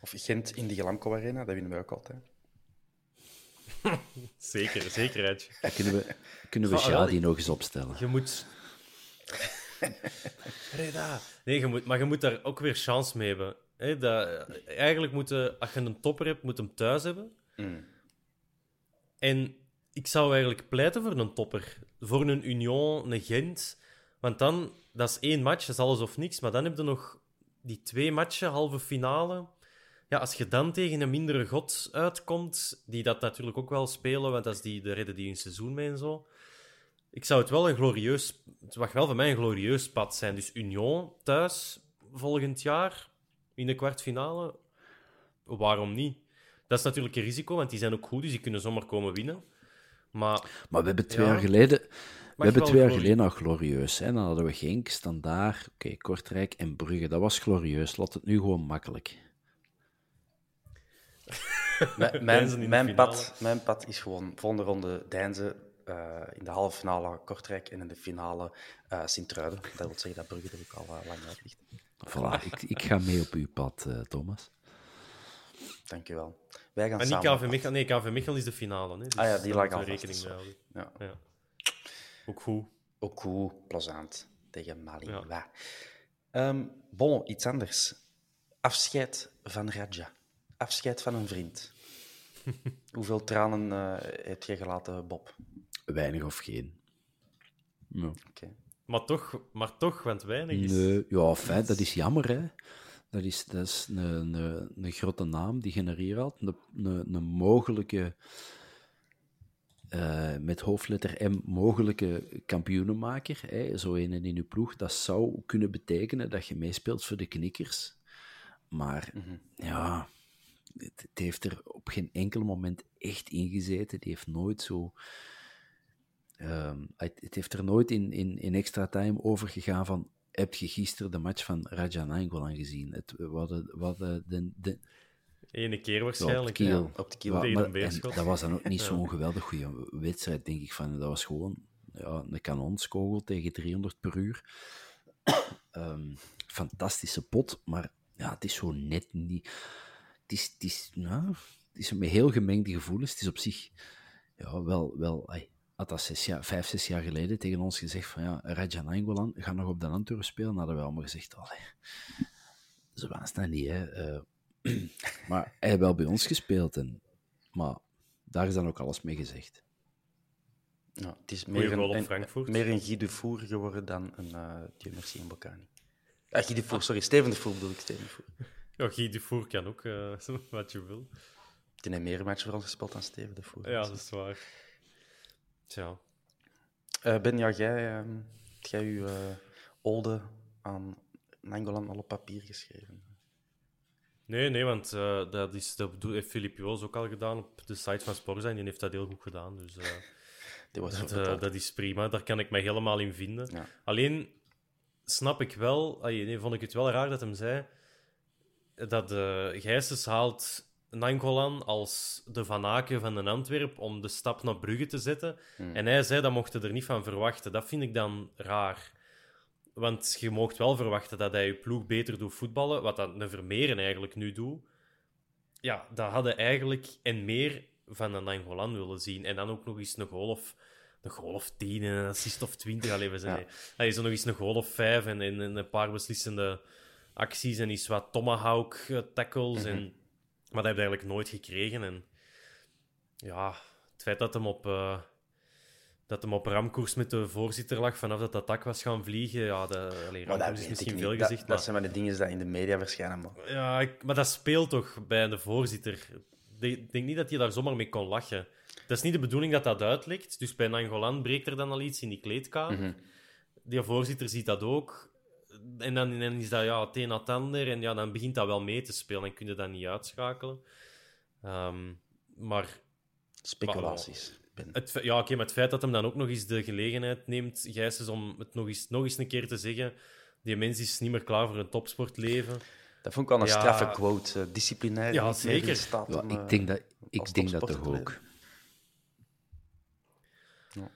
Of Gent in de Glamco Arena, dat winnen wij ook altijd. Zeker, zekerheid. Dan kunnen we, kunnen we wel, Jadi nog eens opstellen. Je moet... Nee, je moet, maar je moet daar ook weer chance mee hebben. Hè, dat, eigenlijk moet je, als je een topper hebt, moet hem thuis hebben. En ik zou eigenlijk pleiten voor een topper. Voor een Union, een Gent. Want dan, dat is één match, dat is alles of niks. Maar dan heb je nog die twee matchen, halve finale. Ja, als je dan tegen een mindere god uitkomt, die dat natuurlijk ook wel spelen, want dat is die, de redden die hun seizoen mee en zo. Ik zou het wel een glorieus... Het mag wel voor mij een glorieus pad zijn. Dus Union thuis volgend jaar in de kwartfinale. Waarom niet? Dat is natuurlijk een risico, want die zijn ook goed, dus die kunnen zomaar komen winnen. Maar Maar we hebben twee Ja. jaar geleden... We hebben twee jaar geleden al glorieus. Hè? Dan hadden we Genk, Standaard, oké, Kortrijk en Brugge. Dat was glorieus. Laat het nu gewoon makkelijk. Mijn, mijn, pad, mijn pad is gewoon volgende ronde Deinze, eh, in de halve finale Kortrijk en in de finale eh Sint-Truiden. Dat wil zeggen dat Brugge er ook al eh, lang uit ligt. Voilà, ik, ik ga mee op uw pad, eh, Thomas. Dank je wel. Wij gaan Maar niet samen KV Mechelen. Nee, KV Mechelen is de finale. Hè? Dus Ah ja, die lag al rekening mee houden. Ja. Ja. Ook goed. Ook goed, plezant tegen Mali. Ja. Ehm, bon, iets anders. Afscheid van Raja. Afscheid van een vriend. Hoeveel tranen eh heb je gelaten, Bob? Weinig of geen. Ja. Oké. Maar toch, maar toch want weinig is... Nee, ja, fijn, dat is jammer, hè. Dat is, dat is een, een, een grote naam die genereert had. Een, een, een mogelijke, eh, met hoofdletter M, mogelijke kampioenenmaker. Hè. Zo een in uw ploeg. Dat zou kunnen betekenen dat je meespeelt voor de knikkers. Maar ja, het, het heeft er op geen enkel moment echt ingezeten. Die heeft nooit zo... Ehm, het, het heeft er nooit in, in, in extra time over gegaan van heb je gisteren de match van Raja Nainggolan gezien? Het, hadden de, de, Ene keer ja, waarschijnlijk. kiel. op de kiel. En dat was dan ook niet zo'n geweldig goede wedstrijd, denk ik. Van, dat was gewoon ja, een kanonskogel tegen 300 per uur. Ehm, fantastische pot, maar ja, het is zo net niet... Het is, het is, ja, het is met heel gemengde gevoelens. Het is op zich ja, wel... wel ai, had dat zes jaar, vijf, zes jaar geleden tegen ons gezegd van ja, Raja Nainggolan gaat nog op de Antwerpen spelen, dan hadden we allemaal gezegd, allee, zo was dat niet, hè. Eh, maar hij heeft wel bij ons gespeeld. En, maar daar is dan ook alles mee gezegd. Ja, het is meer een, meer een Guy de Voer geworden dan een uh, Dieu merci en Bocani. Ah, Guy de Voer, sorry, Steven de Voer bedoel ik, Steven de Voer. Ja, Guy Dufour kan ook eh, wat je wil. Die heeft meer matchen voor ons gespeeld dan Steven de Voer. Ja, dat is waar. Tja. Eh, ben, ja, jij, uh, heb jij uw uh, ode aan Nangolan al op papier geschreven? Nee, nee, want uh, dat, is, dat heeft Filip Joos ook al gedaan op de site van Sporza en die heeft dat heel goed gedaan. Dus uh, dat, uh, dat, is prima, daar kan ik mij helemaal in vinden. Ja. Alleen snap ik wel, nee, vond ik het wel raar dat hem zei dat uh, Gijsens haalt Nangolan als de Van Aken van een Antwerp om de stap naar Brugge te zetten. Hmm. En hij zei dat mochten er niet van verwachten. Dat vind ik dan raar. Want je moogt wel verwachten dat hij je ploeg beter doet voetballen, wat dat een Vermeeren eigenlijk nu doet. Ja, dat hadden eigenlijk en meer van een Nangolan willen zien. En dan ook nog eens een goal of, een goal of 10 en een assist of 20. Allee, we zijn, Hij is nog eens een goal of 5 en, en, een paar beslissende acties en iets wat tomahawk eh, tackles. en, maar dat heb je eigenlijk nooit gekregen. En ja, het feit dat hem op, uh, dat hem op ramkoers met de voorzitter lag vanaf dat dat dak was gaan vliegen, ja, de, allee, maar dat is misschien veel gezegd. Dat, dat, zijn maar de dingen die in de media verschijnen. Maar... Ja, ik, maar dat speelt toch bij de voorzitter. Ik denk niet dat hij daar zomaar mee kon lachen. Dat is niet de bedoeling dat dat uitlekt. Dus bij Nangolan breekt er dan al iets in die kleedkamer. Mm Die voorzitter ziet dat ook. En dan, is dat ja, het een het ander. En ja, dan begint dat wel mee te spelen. En kun je dat niet uitschakelen. Um, maar... Speculaties. Maar, het, ja, oké, maar het feit dat hem dan ook nog eens de gelegenheid neemt, Gijs, om het nog eens, nog eens een keer te zeggen. Die mens is niet meer klaar voor een topsportleven. Dat vond ik wel een ja, straffe quote. Uh, disciplinair. Ja, zeker. Staat ja, ik denk dat, ik denk dat toch ook. Ja.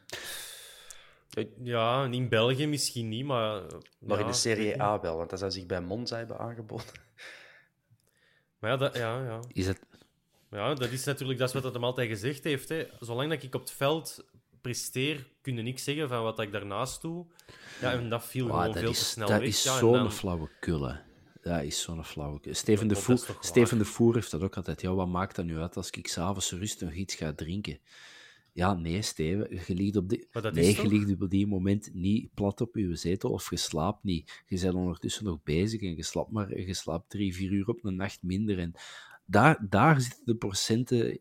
Ja, in België misschien niet, maar... Maar ja, in de Serie A wel, want dat zou zich bij Monza hebben aangeboden. Maar ja, dat, ja, ja. Is het... Ja, dat is natuurlijk dat is wat hij hem altijd gezegd heeft. Hè. Zolang dat ik op het veld presteer, kun je niks zeggen van wat ik daarnaast doe. Ja, en dat viel gewoon veel is, te snel dat weg. Is ja, zo'n dan... flauwe kulle. Dat is zo'n flauwe Steven, de, Voer, Steven de Voer heeft dat ook altijd. Ja, wat maakt dat nu uit als ik s'avonds rustig nog iets ga drinken? Ja, nee, Steven, je ligt op, die... nee, je ligt op die moment niet plat op je zetel of je slaapt niet. Je bent ondertussen nog bezig en je slaapt, maar, je slaapt drie, vier uur op een nacht minder. En daar, daar zitten de procenten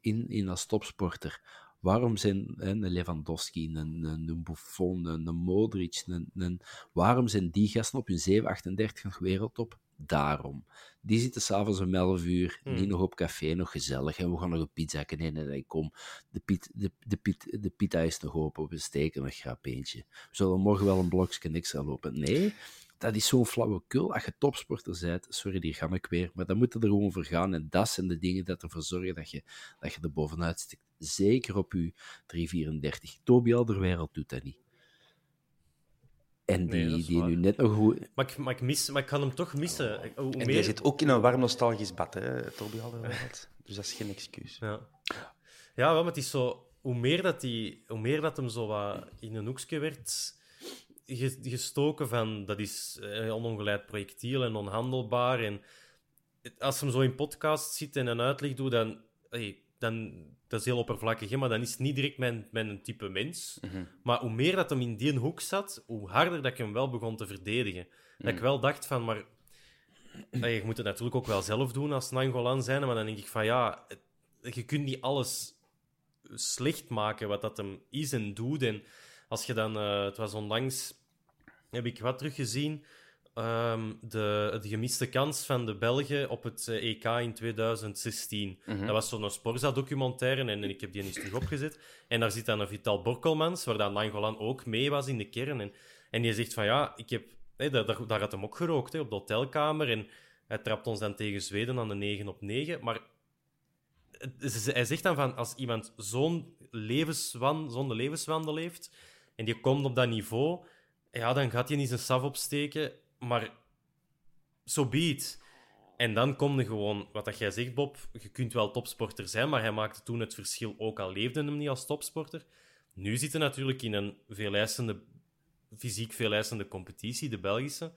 in, in als topsporter. Waarom zijn een Lewandowski, een, een, Buffon, een, een Modric, een, een, waarom zijn die gasten op hun 7, 38 wereldtop? Daarom. Die zitten s'avonds om 11 uur, hmm. niet nog op café, nog gezellig. En we gaan nog een pizza eten en ik kom. De, pit, de, de, pit, de pita is nog open, we steken een grapeentje. We zullen morgen wel een blokje extra lopen. Nee, dat is zo'n flauwekul. Als je topsporter bent, sorry, die ga ik weer, maar dan moet er gewoon voor gaan. En dat zijn de dingen dat ervoor zorgen dat je, dat je er bovenuit stikt. Zeker op je 334. Toby Alderweireld doet dat niet. En die, nee, die nu net nog goed... Maar ik, maar, ik mis, maar ik kan hem toch missen. Hoe en meer... die zit ook in een warm nostalgisch bad, hè, Toby Alderweireld. dus dat is geen excuus. Ja, ja wel, maar het is zo... Hoe meer dat, die, hoe meer dat hem zo wat in een hoekje werd gestoken van dat is een onongeleid projectiel en onhandelbaar. En als hem zo in podcast zit en een uitleg doet, dan, hey, dan dat is heel oppervlakkig, maar dan is het niet direct mijn, mijn type mens. Mhm. Maar hoe meer dat hem in die hoek zat, hoe harder dat ik hem wel begon te verdedigen. Dat ik Mhm. wel dacht van, maar je moet het natuurlijk ook wel zelf doen als Nangolan zijn, maar dan denk ik van ja, het- je kunt niet alles slecht maken wat dat hem is en doet. En als je dan, eh, het was onlangs, heb ik wat teruggezien, ehm, de, de gemiste kans van de Belgen op het eh, EK in 2016. Dat was zo'n Sporza-documentaire en, en ik heb die eens terug opgezet. En daar zit dan een Vital Borkelmans, waar dan Nangolan ook mee was in de kern. En, en die zegt van ja, ik heb, hè, daar, daar, had hem ook gerookt hè, op de hotelkamer. En hij trapt ons dan tegen Zweden aan de 9 op 9. Maar hij zegt dan van als iemand zo'n levenswan, zo'n levenswandel heeft en die komt op dat niveau, ja, dan gaat hij niet zijn saf opsteken, maar zo so be it. En dan kom je gewoon, wat dat jij zegt, Bob, je kunt wel topsporter zijn, maar hij maakte toen het verschil, ook al leefde hem niet als topsporter. Nu zit hij natuurlijk in een veel eisende, fysiek veel eisende competitie, de Belgische.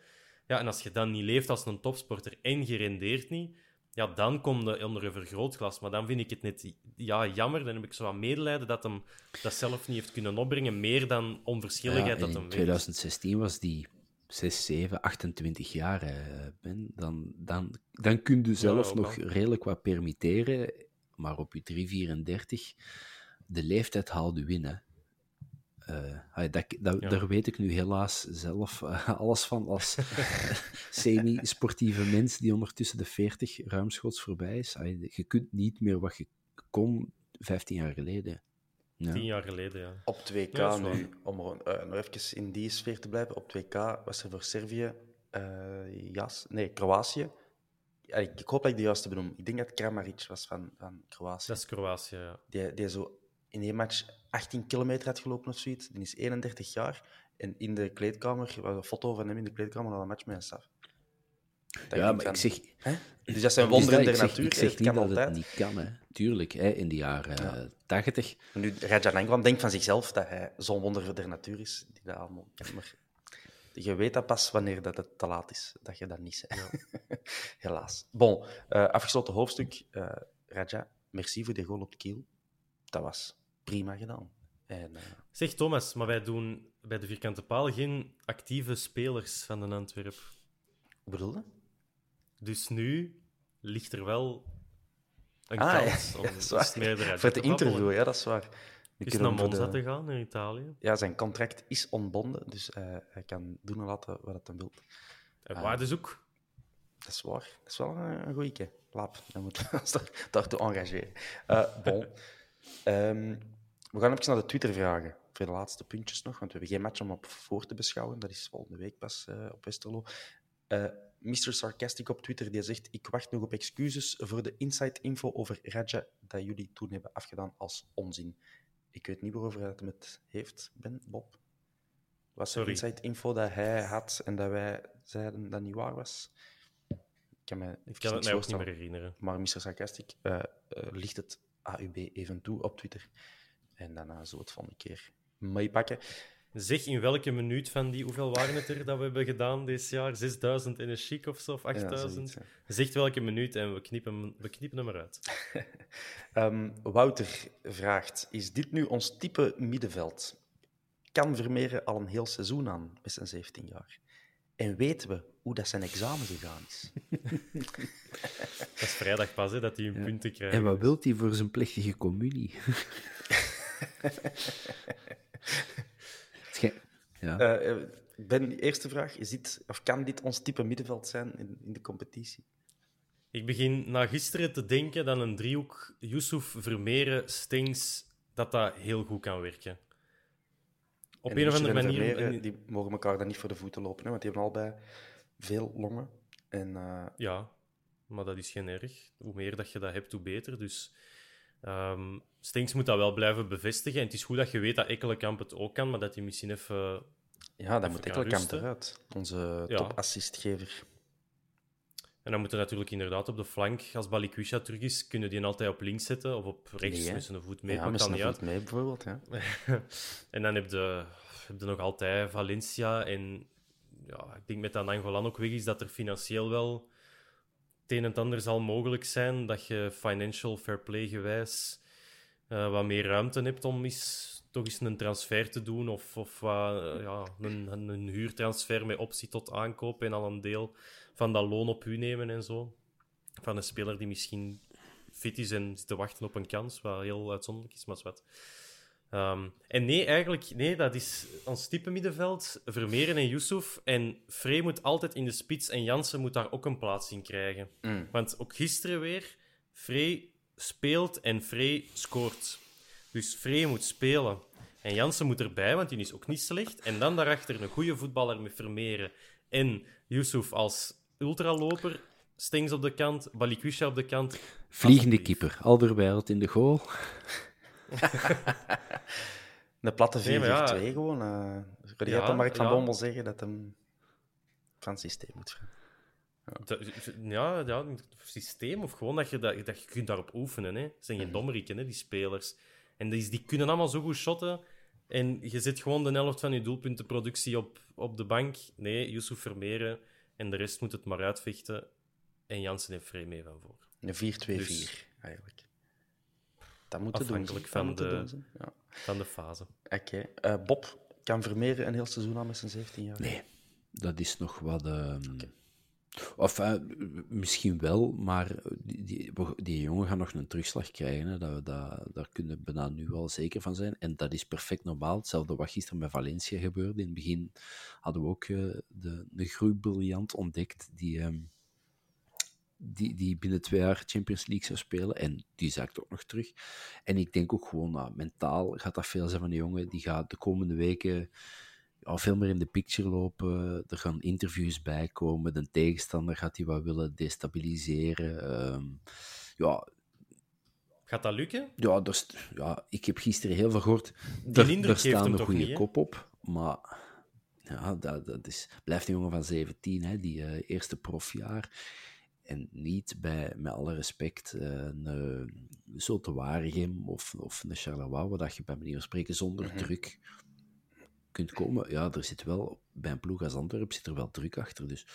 Ja, en als je dan niet leeft als een topsporter en je rendeert niet, ja, dan kom je onder een vergrootglas. Maar dan vind ik het net ja, jammer. Dan heb ik zo wat medelijden dat hem dat zelf niet heeft kunnen opbrengen. Meer dan onverschilligheid Ja, dat in hem weet. 2016 was die 6, 7, 28 jaar. eh, Ben. Dan, dan, dan kun je zelf nog redelijk wat permitteren, maar op je 3, 34, de leeftijd haalt u in. Hè. Eh, ah, dat, dat, Ja. Daar weet ik nu helaas zelf eh, alles van als semi-sportieve mens die ondertussen de 40 ruimschoots voorbij is. Ah, je kunt niet meer wat je kon 15 jaar geleden. Ja. Tien jaar geleden, ja. Op 2K Ja, dat is nu, om er, eh, nog even in die sfeer te blijven, op 2K was er voor Servië, eh, jas, nee, Kroatië. Ik, ik hoop dat ik de juiste benoem. Ik denk dat Kramaric was van, van Kroatië. Dat is Kroatië, ja. Die, die zo in één match 18 kilometer had gelopen of zoiets. Die is 31 jaar. En in de kleedkamer, er was een foto van hem in de kleedkamer na een match met een staf. Dat Ja, maar ik zeg... van, Dus dat zijn dat- wonderen ik der zeg- natuur. Ik zeg het niet kan dat altijd. het niet kan, hè. Tuurlijk, hè, in de jaren tachtig. Nu, Rajan Engwan denkt van zichzelf dat hij zo'n wonder der natuur is. Die dat allemaal... maar je weet dat pas wanneer dat het te laat is, dat je dat niet bent. Helaas. Bon, eh, afgesloten hoofdstuk. eh Raja, merci voor die goal op de kiel. Dat was prima gedaan. En, eh, Zeg Thomas, maar wij doen bij de vierkante paal geen actieve spelers van de Antwerp. bedoelde? Dus nu ligt er wel een Ah, kans om ja, eruit Voor het te interview, ja, dat is waar. Nu Is naar Monza de- te gaan in Italië. Ja, zijn contract is ontbonden, dus eh, hij kan doen en laten wat hij wil. En Ah. waardezoek. Dat is waar. Dat is wel een, een goeie. Laap, dan ons daar- daartoe engageren. Eh bon. Ehm, we gaan even naar de Twitter-vragen. Voor de laatste puntjes nog, want we hebben geen match om op voor te beschouwen. Dat is volgende week pas eh, op Westerlo. Mr. Sarcastic op Twitter die zegt: Ik wacht nog op excuses voor de inside info over Raja dat jullie toen hebben afgedaan als onzin. Ik weet niet waarover hij het heeft, Ben, Bob. Was er Sorry. inside info dat hij had en dat wij zeiden dat niet waar was? Ik kan me Ik kan het mij ook niet meer herinneren. Maar Mr. Sarcastic licht het AUB even toe op Twitter. En daarna we het volgende keer meepakken. Zeg in welke minuut van die, hoeveel waren het er dat we hebben gedaan dit jaar? 6000 in een chic of zo, of Ja, 8000? zoiets, ja. Zeg welke minuut en we knippen, hem- we knippen hem eruit. Ehm, Wouter vraagt: Is dit nu ons type middenveld? Kan Vermeeren al een heel seizoen aan met zijn 17 jaar? En weten we hoe dat zijn examen gegaan is? Dat is vrijdag pas, hè, dat hij hun punten krijgt. En wat wilt hij voor zijn plechtige communie? Ja. Eh, eh, ben, eerste vraag: is dit, of kan dit ons type middenveld zijn in, in de competitie? Ik begin na gisteren te denken dat een driehoek Yusuf, Vermeeren, Stengs, dat dat heel goed kan werken. Op En een of andere manier... Vermeeren, die mogen elkaar dan niet voor de voeten lopen, hè, want die hebben allebei veel longen. En eh, Ja, maar dat is geen erg. Hoe meer dat je dat hebt, hoe beter. Dus ehm Stengs moet dat wel blijven bevestigen. En het is goed dat je weet dat Ekkelenkamp het ook kan, maar dat hij misschien even... ja, dan Even moet Ekkelenkamp eruit. Onze Ja. topassistgever. En dan moeten natuurlijk inderdaad op de flank, als Balikwisha terug is, kunnen die hem altijd op links zetten of op rechts Nee, met zijn voet mee. Ja, met zijn voet mee bijvoorbeeld. Ja. en dan heb je, heb je nog altijd Valencia. En ja, ik denk met dat Angolan ook weg is, dat er financieel wel het een en het ander zal mogelijk zijn. Dat je financial fair play gewijs eh, wat meer ruimte hebt om toch eens een transfer te doen. Of, of eh, ja, een, een, huurtransfer met optie tot aankoop en al een deel van dat loon op u nemen en zo. Van een speler die misschien fit is en zit te wachten op een kans, wat heel uitzonderlijk is, maar wat. Ehm, en nee, eigenlijk, nee, dat is ons type middenveld. Vermeeren en Yusuf. En Frey moet altijd in de spits en Jansen moet daar ook een plaats in krijgen. Want ook gisteren weer, Frey speelt en Frey scoort. Dus Frey moet spelen. En Jansen moet erbij, want die is ook niet slecht. En dan daarachter een goede voetballer met Vermeeren. En Yusuf als ultraloper. Stengs op de kant, Balikwisha op de kant. Vliegende keeper, Alderweireld in de goal. De platte 4-4-2 Nee, maar ja. gewoon. eh kun je Ja, Mark van ja. Bommel zeggen dat hem van het systeem moet gaan? Ja, ja, systeem of gewoon dat je, dat, dat je kunt daarop oefenen. Hè. Het zijn geen dommeriken, hè, die spelers. En die, die kunnen allemaal zo goed shotten. En je zet gewoon de helft van je doelpuntenproductie op, op de bank. Nee, Yusuf Vermeeren. En de rest moet het maar uitvechten. En Jansen heeft vrij mee van voor. Een 4-2-4 Dus- eigenlijk. Dat moet te doen. Afhankelijk van de- doen zijn. Ja. Van de fase. Oké. Eh, Bob kan Vermeeren een heel seizoen aan met zijn 17 jaar? Nee, dat is nog wat. ehm, Of eh, misschien wel, maar die, die, die jongen gaat nog een terugslag krijgen. Hè. Dat, dat, daar kunnen we bijna nu al zeker van zijn. En dat is perfect normaal. Hetzelfde wat gisteren met Valencia gebeurde. In het begin hadden we ook eh, de, de groeibriljant ontdekt die, ehm, die, die binnen twee jaar Champions League zou spelen. En die zakt ook nog terug. En ik denk ook gewoon, nou, mentaal gaat dat veel zijn van die jongen. Die gaat de komende weken ja, veel meer in de picture lopen. Er gaan interviews bij komen. De tegenstander gaat die wat willen destabiliseren. Ehm, ja, Gaat dat lukken? ja, st- ja, ik heb gisteren heel veel gehoord. Die Er- staan een goede niet, kop op, maar Ja, dat, dat is, blijft een jongen van 17, hè, die uh, eerste profjaar. En niet bij, met alle respect, uh, een Zulte Waregem of, of een Charleroi, waar dat je bij manier van spreken zonder mm -hmm. druk kunt komen. Ja, er zit wel, bij een ploeg als Antwerp zit er wel druk achter. Dus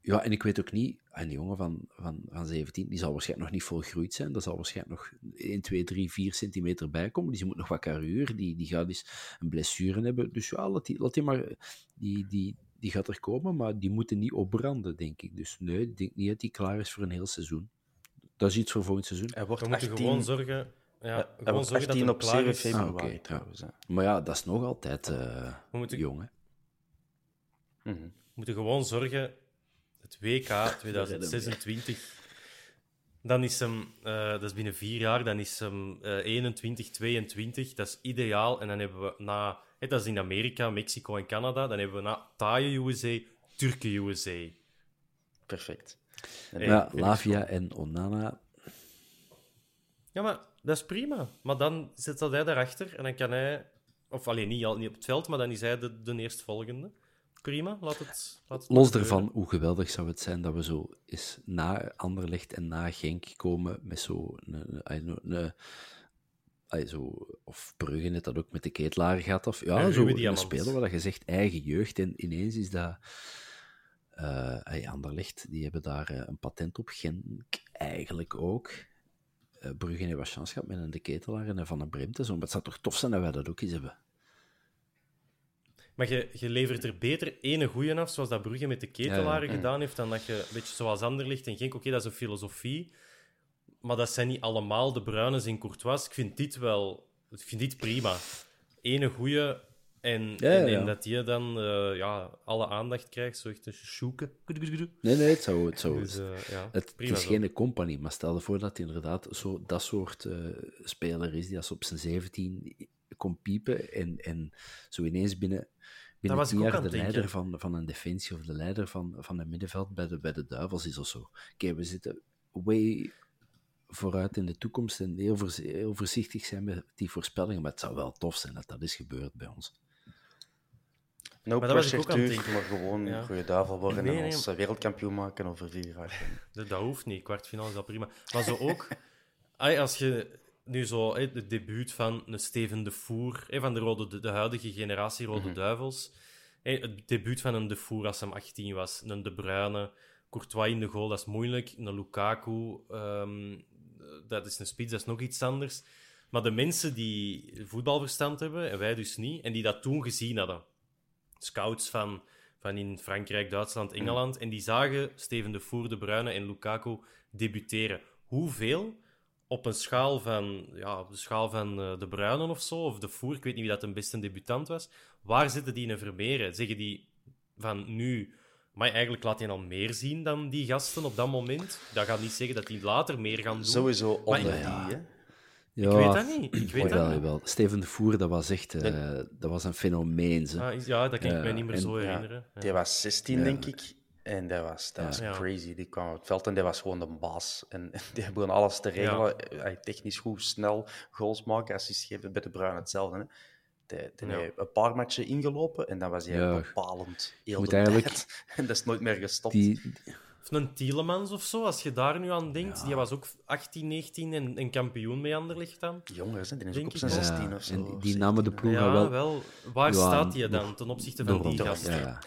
ja, en ik weet ook niet, een jongen van, van, van 17, die zal waarschijnlijk nog niet volgroeid zijn. Dat zal waarschijnlijk nog 1, 2, 3, 4 centimeter bijkomen. Dus die moet nog wat carrière, die, die gaat eens een blessure hebben. Dus ja, laat die, laat die maar, die, die, die gaat er komen, maar die moeten niet opbranden, denk ik. Dus nee, ik denk niet dat die klaar is voor een heel seizoen. Dat is iets voor volgend seizoen. Hij wordt We moeten 18... gewoon zorgen... Ja, ja, gewoon zorgen dat hij klaar is. Ah, okay, trouwens. Ja. Maar ja, dat is nog altijd uh, We moeten... jong, hè. Mm -hmm. We moeten gewoon zorgen het WK 2026. Dan is hem, uh, dat is binnen vier jaar, dan is hem uh, 21, 22. Dat is ideaal. En dan hebben we na, hè, dat is in Amerika, Mexico en Canada. Dan hebben we na taaie USA, Turken USA. Perfect. En ja, Lavia en Onana. Ja, maar dat is prima. Maar dan zit dat hij daarachter en dan kan hij, of alleen niet, niet op het veld, maar dan is hij de, de eerstvolgende prima. Laat het, laat het Los ervan, hoe geweldig zou het zijn dat we zo eens na Anderlecht en na Genk komen met zo een, een, een zo, of Brugge net dat ook met de ketelaar gaat. Of, ja, zo een speler waar je zegt eigen jeugd. En ineens is dat... Uh, Anderlecht, die hebben daar uh, een patent op. Genk eigenlijk ook. Uh, Brugge heeft wat chance gehad met een de ketelaar en een Van een Bremt. Zo. Maar het zou toch tof zijn dat wij dat ook eens hebben. Maar je, je levert er beter ene goeie af, zoals dat Brugge met de ketelaren ja, ja. gedaan heeft, dan dat je, een beetje zoals Anderlicht en Genk, oké, okay, dat is een filosofie, maar dat zijn niet allemaal de Bruines en Courtois. Ik vind dit wel... Ik vind dit prima. Ene goeie en, ja, en, en, dat die dan uh, ja, alle aandacht krijgt, zo echt een sjoeken. Nee, nee, het zou... Het, zou, dus, uh, ja, het, het is zo. geen company, maar stel je voor dat hij inderdaad zo, dat soort uh, speler is, die als op zijn 17 kon piepen en, en zo ineens binnen, binnen jaar de leider van, van een defensie of de leider van, van een middenveld bij de, bij de Duivels is of zo. Oké, we zitten way vooruit in de toekomst en heel, heel voorzichtig zijn met die voorspellingen, maar het zou wel tof zijn dat dat is gebeurd bij ons. No maar pressure terug, maar gewoon ja. goede duivel worden nee, nee, en ons wereldkampioen maken over vier jaar. Dat, dat hoeft niet, kwartfinale is al prima. Maar zo ook, als je nu zo het debuut van een Steven de Voer, van de, rode, de, huidige generatie Rode mm -hmm. Duivels. Het debuut van een De Voer als hij 18 was. Een De Bruyne, Courtois in de goal, dat is moeilijk. Een Lukaku, um, dat is een spits, dat is nog iets anders. Maar de mensen die voetbalverstand hebben, en wij dus niet, en die dat toen gezien hadden, scouts van, van in Frankrijk, Duitsland, Engeland, mm. en die zagen Steven de Voer, De Bruyne en Lukaku debuteren. Hoeveel op een schaal van, ja, op de schaal van uh, de Bruinen of zo, of de Voer, ik weet niet wie dat een beste debutant was, waar zitten die in Vermeeren? Zeggen die van nu, maar eigenlijk laat hij al meer zien dan die gasten op dat moment? Dat gaat niet zeggen dat die later meer gaan doen. Sowieso onder die, hè? Ja, ik weet dat niet. Ik weet dat wel. Steven de Voer, dat was echt uh, dat was een fenomeen. Ah, ja, dat kan ik uh, mij niet meer en, zo herinneren. Ja. Die was 16, denk ik. En dat was, dat was ja. crazy. Die kwam op het veld en die was gewoon de baas. En, en die begon alles te regelen. Ja. Technisch goed, snel, goals maken, assists geven. Bij de Bruin hetzelfde. Hè. Die, die ja. een paar matchen ingelopen en dan was hij ja. bepalend. Heel Moet de tijd. En dat is nooit meer gestopt. Die... Of een Tielemans of zo, als je daar nu aan denkt. Die was ook 18, 19 en, en kampioen mee Anderlecht dan. Jongens, die is ook op zijn 16 of zo. En die namen de ploeg ja, wel... wel. Waar staat hij dan ten opzichte van die gasten?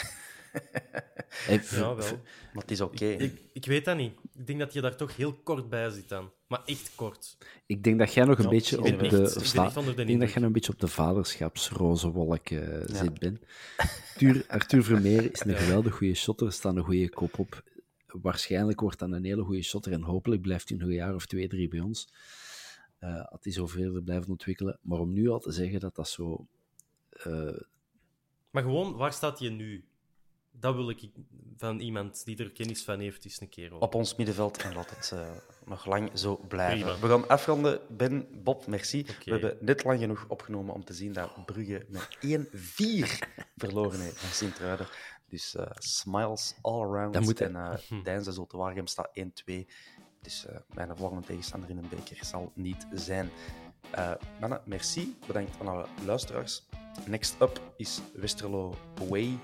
ja, wel. Maar het is oké. Okay. Ik, ik, ik, weet dat niet. Ik denk dat je daar toch heel kort bij zit dan. Maar echt kort. Ik denk dat jij nog een ja, beetje op de, echt, de ik denk dat jij een beetje op de vaderschapsroze wolk uh, ja. zit, Ben. Arthur, Arthur Vermeer is een geweldig goede shotter, er staat een goede kop op. Waarschijnlijk wordt dat een hele goede shotter en hopelijk blijft hij nog een jaar of twee, drie bij ons. Uh, had hij zo verder blijven ontwikkelen. Maar om nu al te zeggen dat dat zo... Uh... Maar gewoon, waar staat je nu? Dat wil ik van iemand die er kennis van heeft, eens een keer op. Op ons middenveld en laat het uh, nog lang zo blijven. Prima. We gaan afronden. Ben, Bob, merci. Okay. We hebben net lang genoeg opgenomen om te zien dat Brugge met 1-4 verloren heeft van Sint-Truiden. Dus uh, smiles all around. Dat moet en uh, Deinze Zulte Waregem staat 1-2. Dus uh, mijn volgende tegenstander in een beker zal niet zijn. Uh, mannen, merci. Bedankt aan alle luisteraars. Next up is Westerlo Away.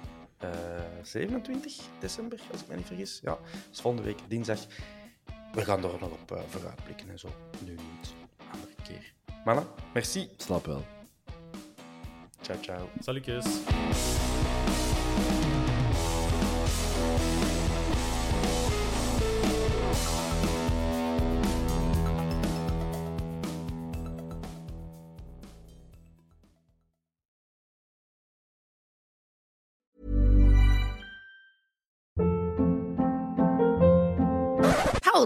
27 december, als ik me niet vergis. Ja, dus volgende week dinsdag. We gaan er nog op uh, vooruitblikken en zo. Nu niet. Andere keer. Mannen, merci. Slap wel. Ciao, ciao. Salutjes.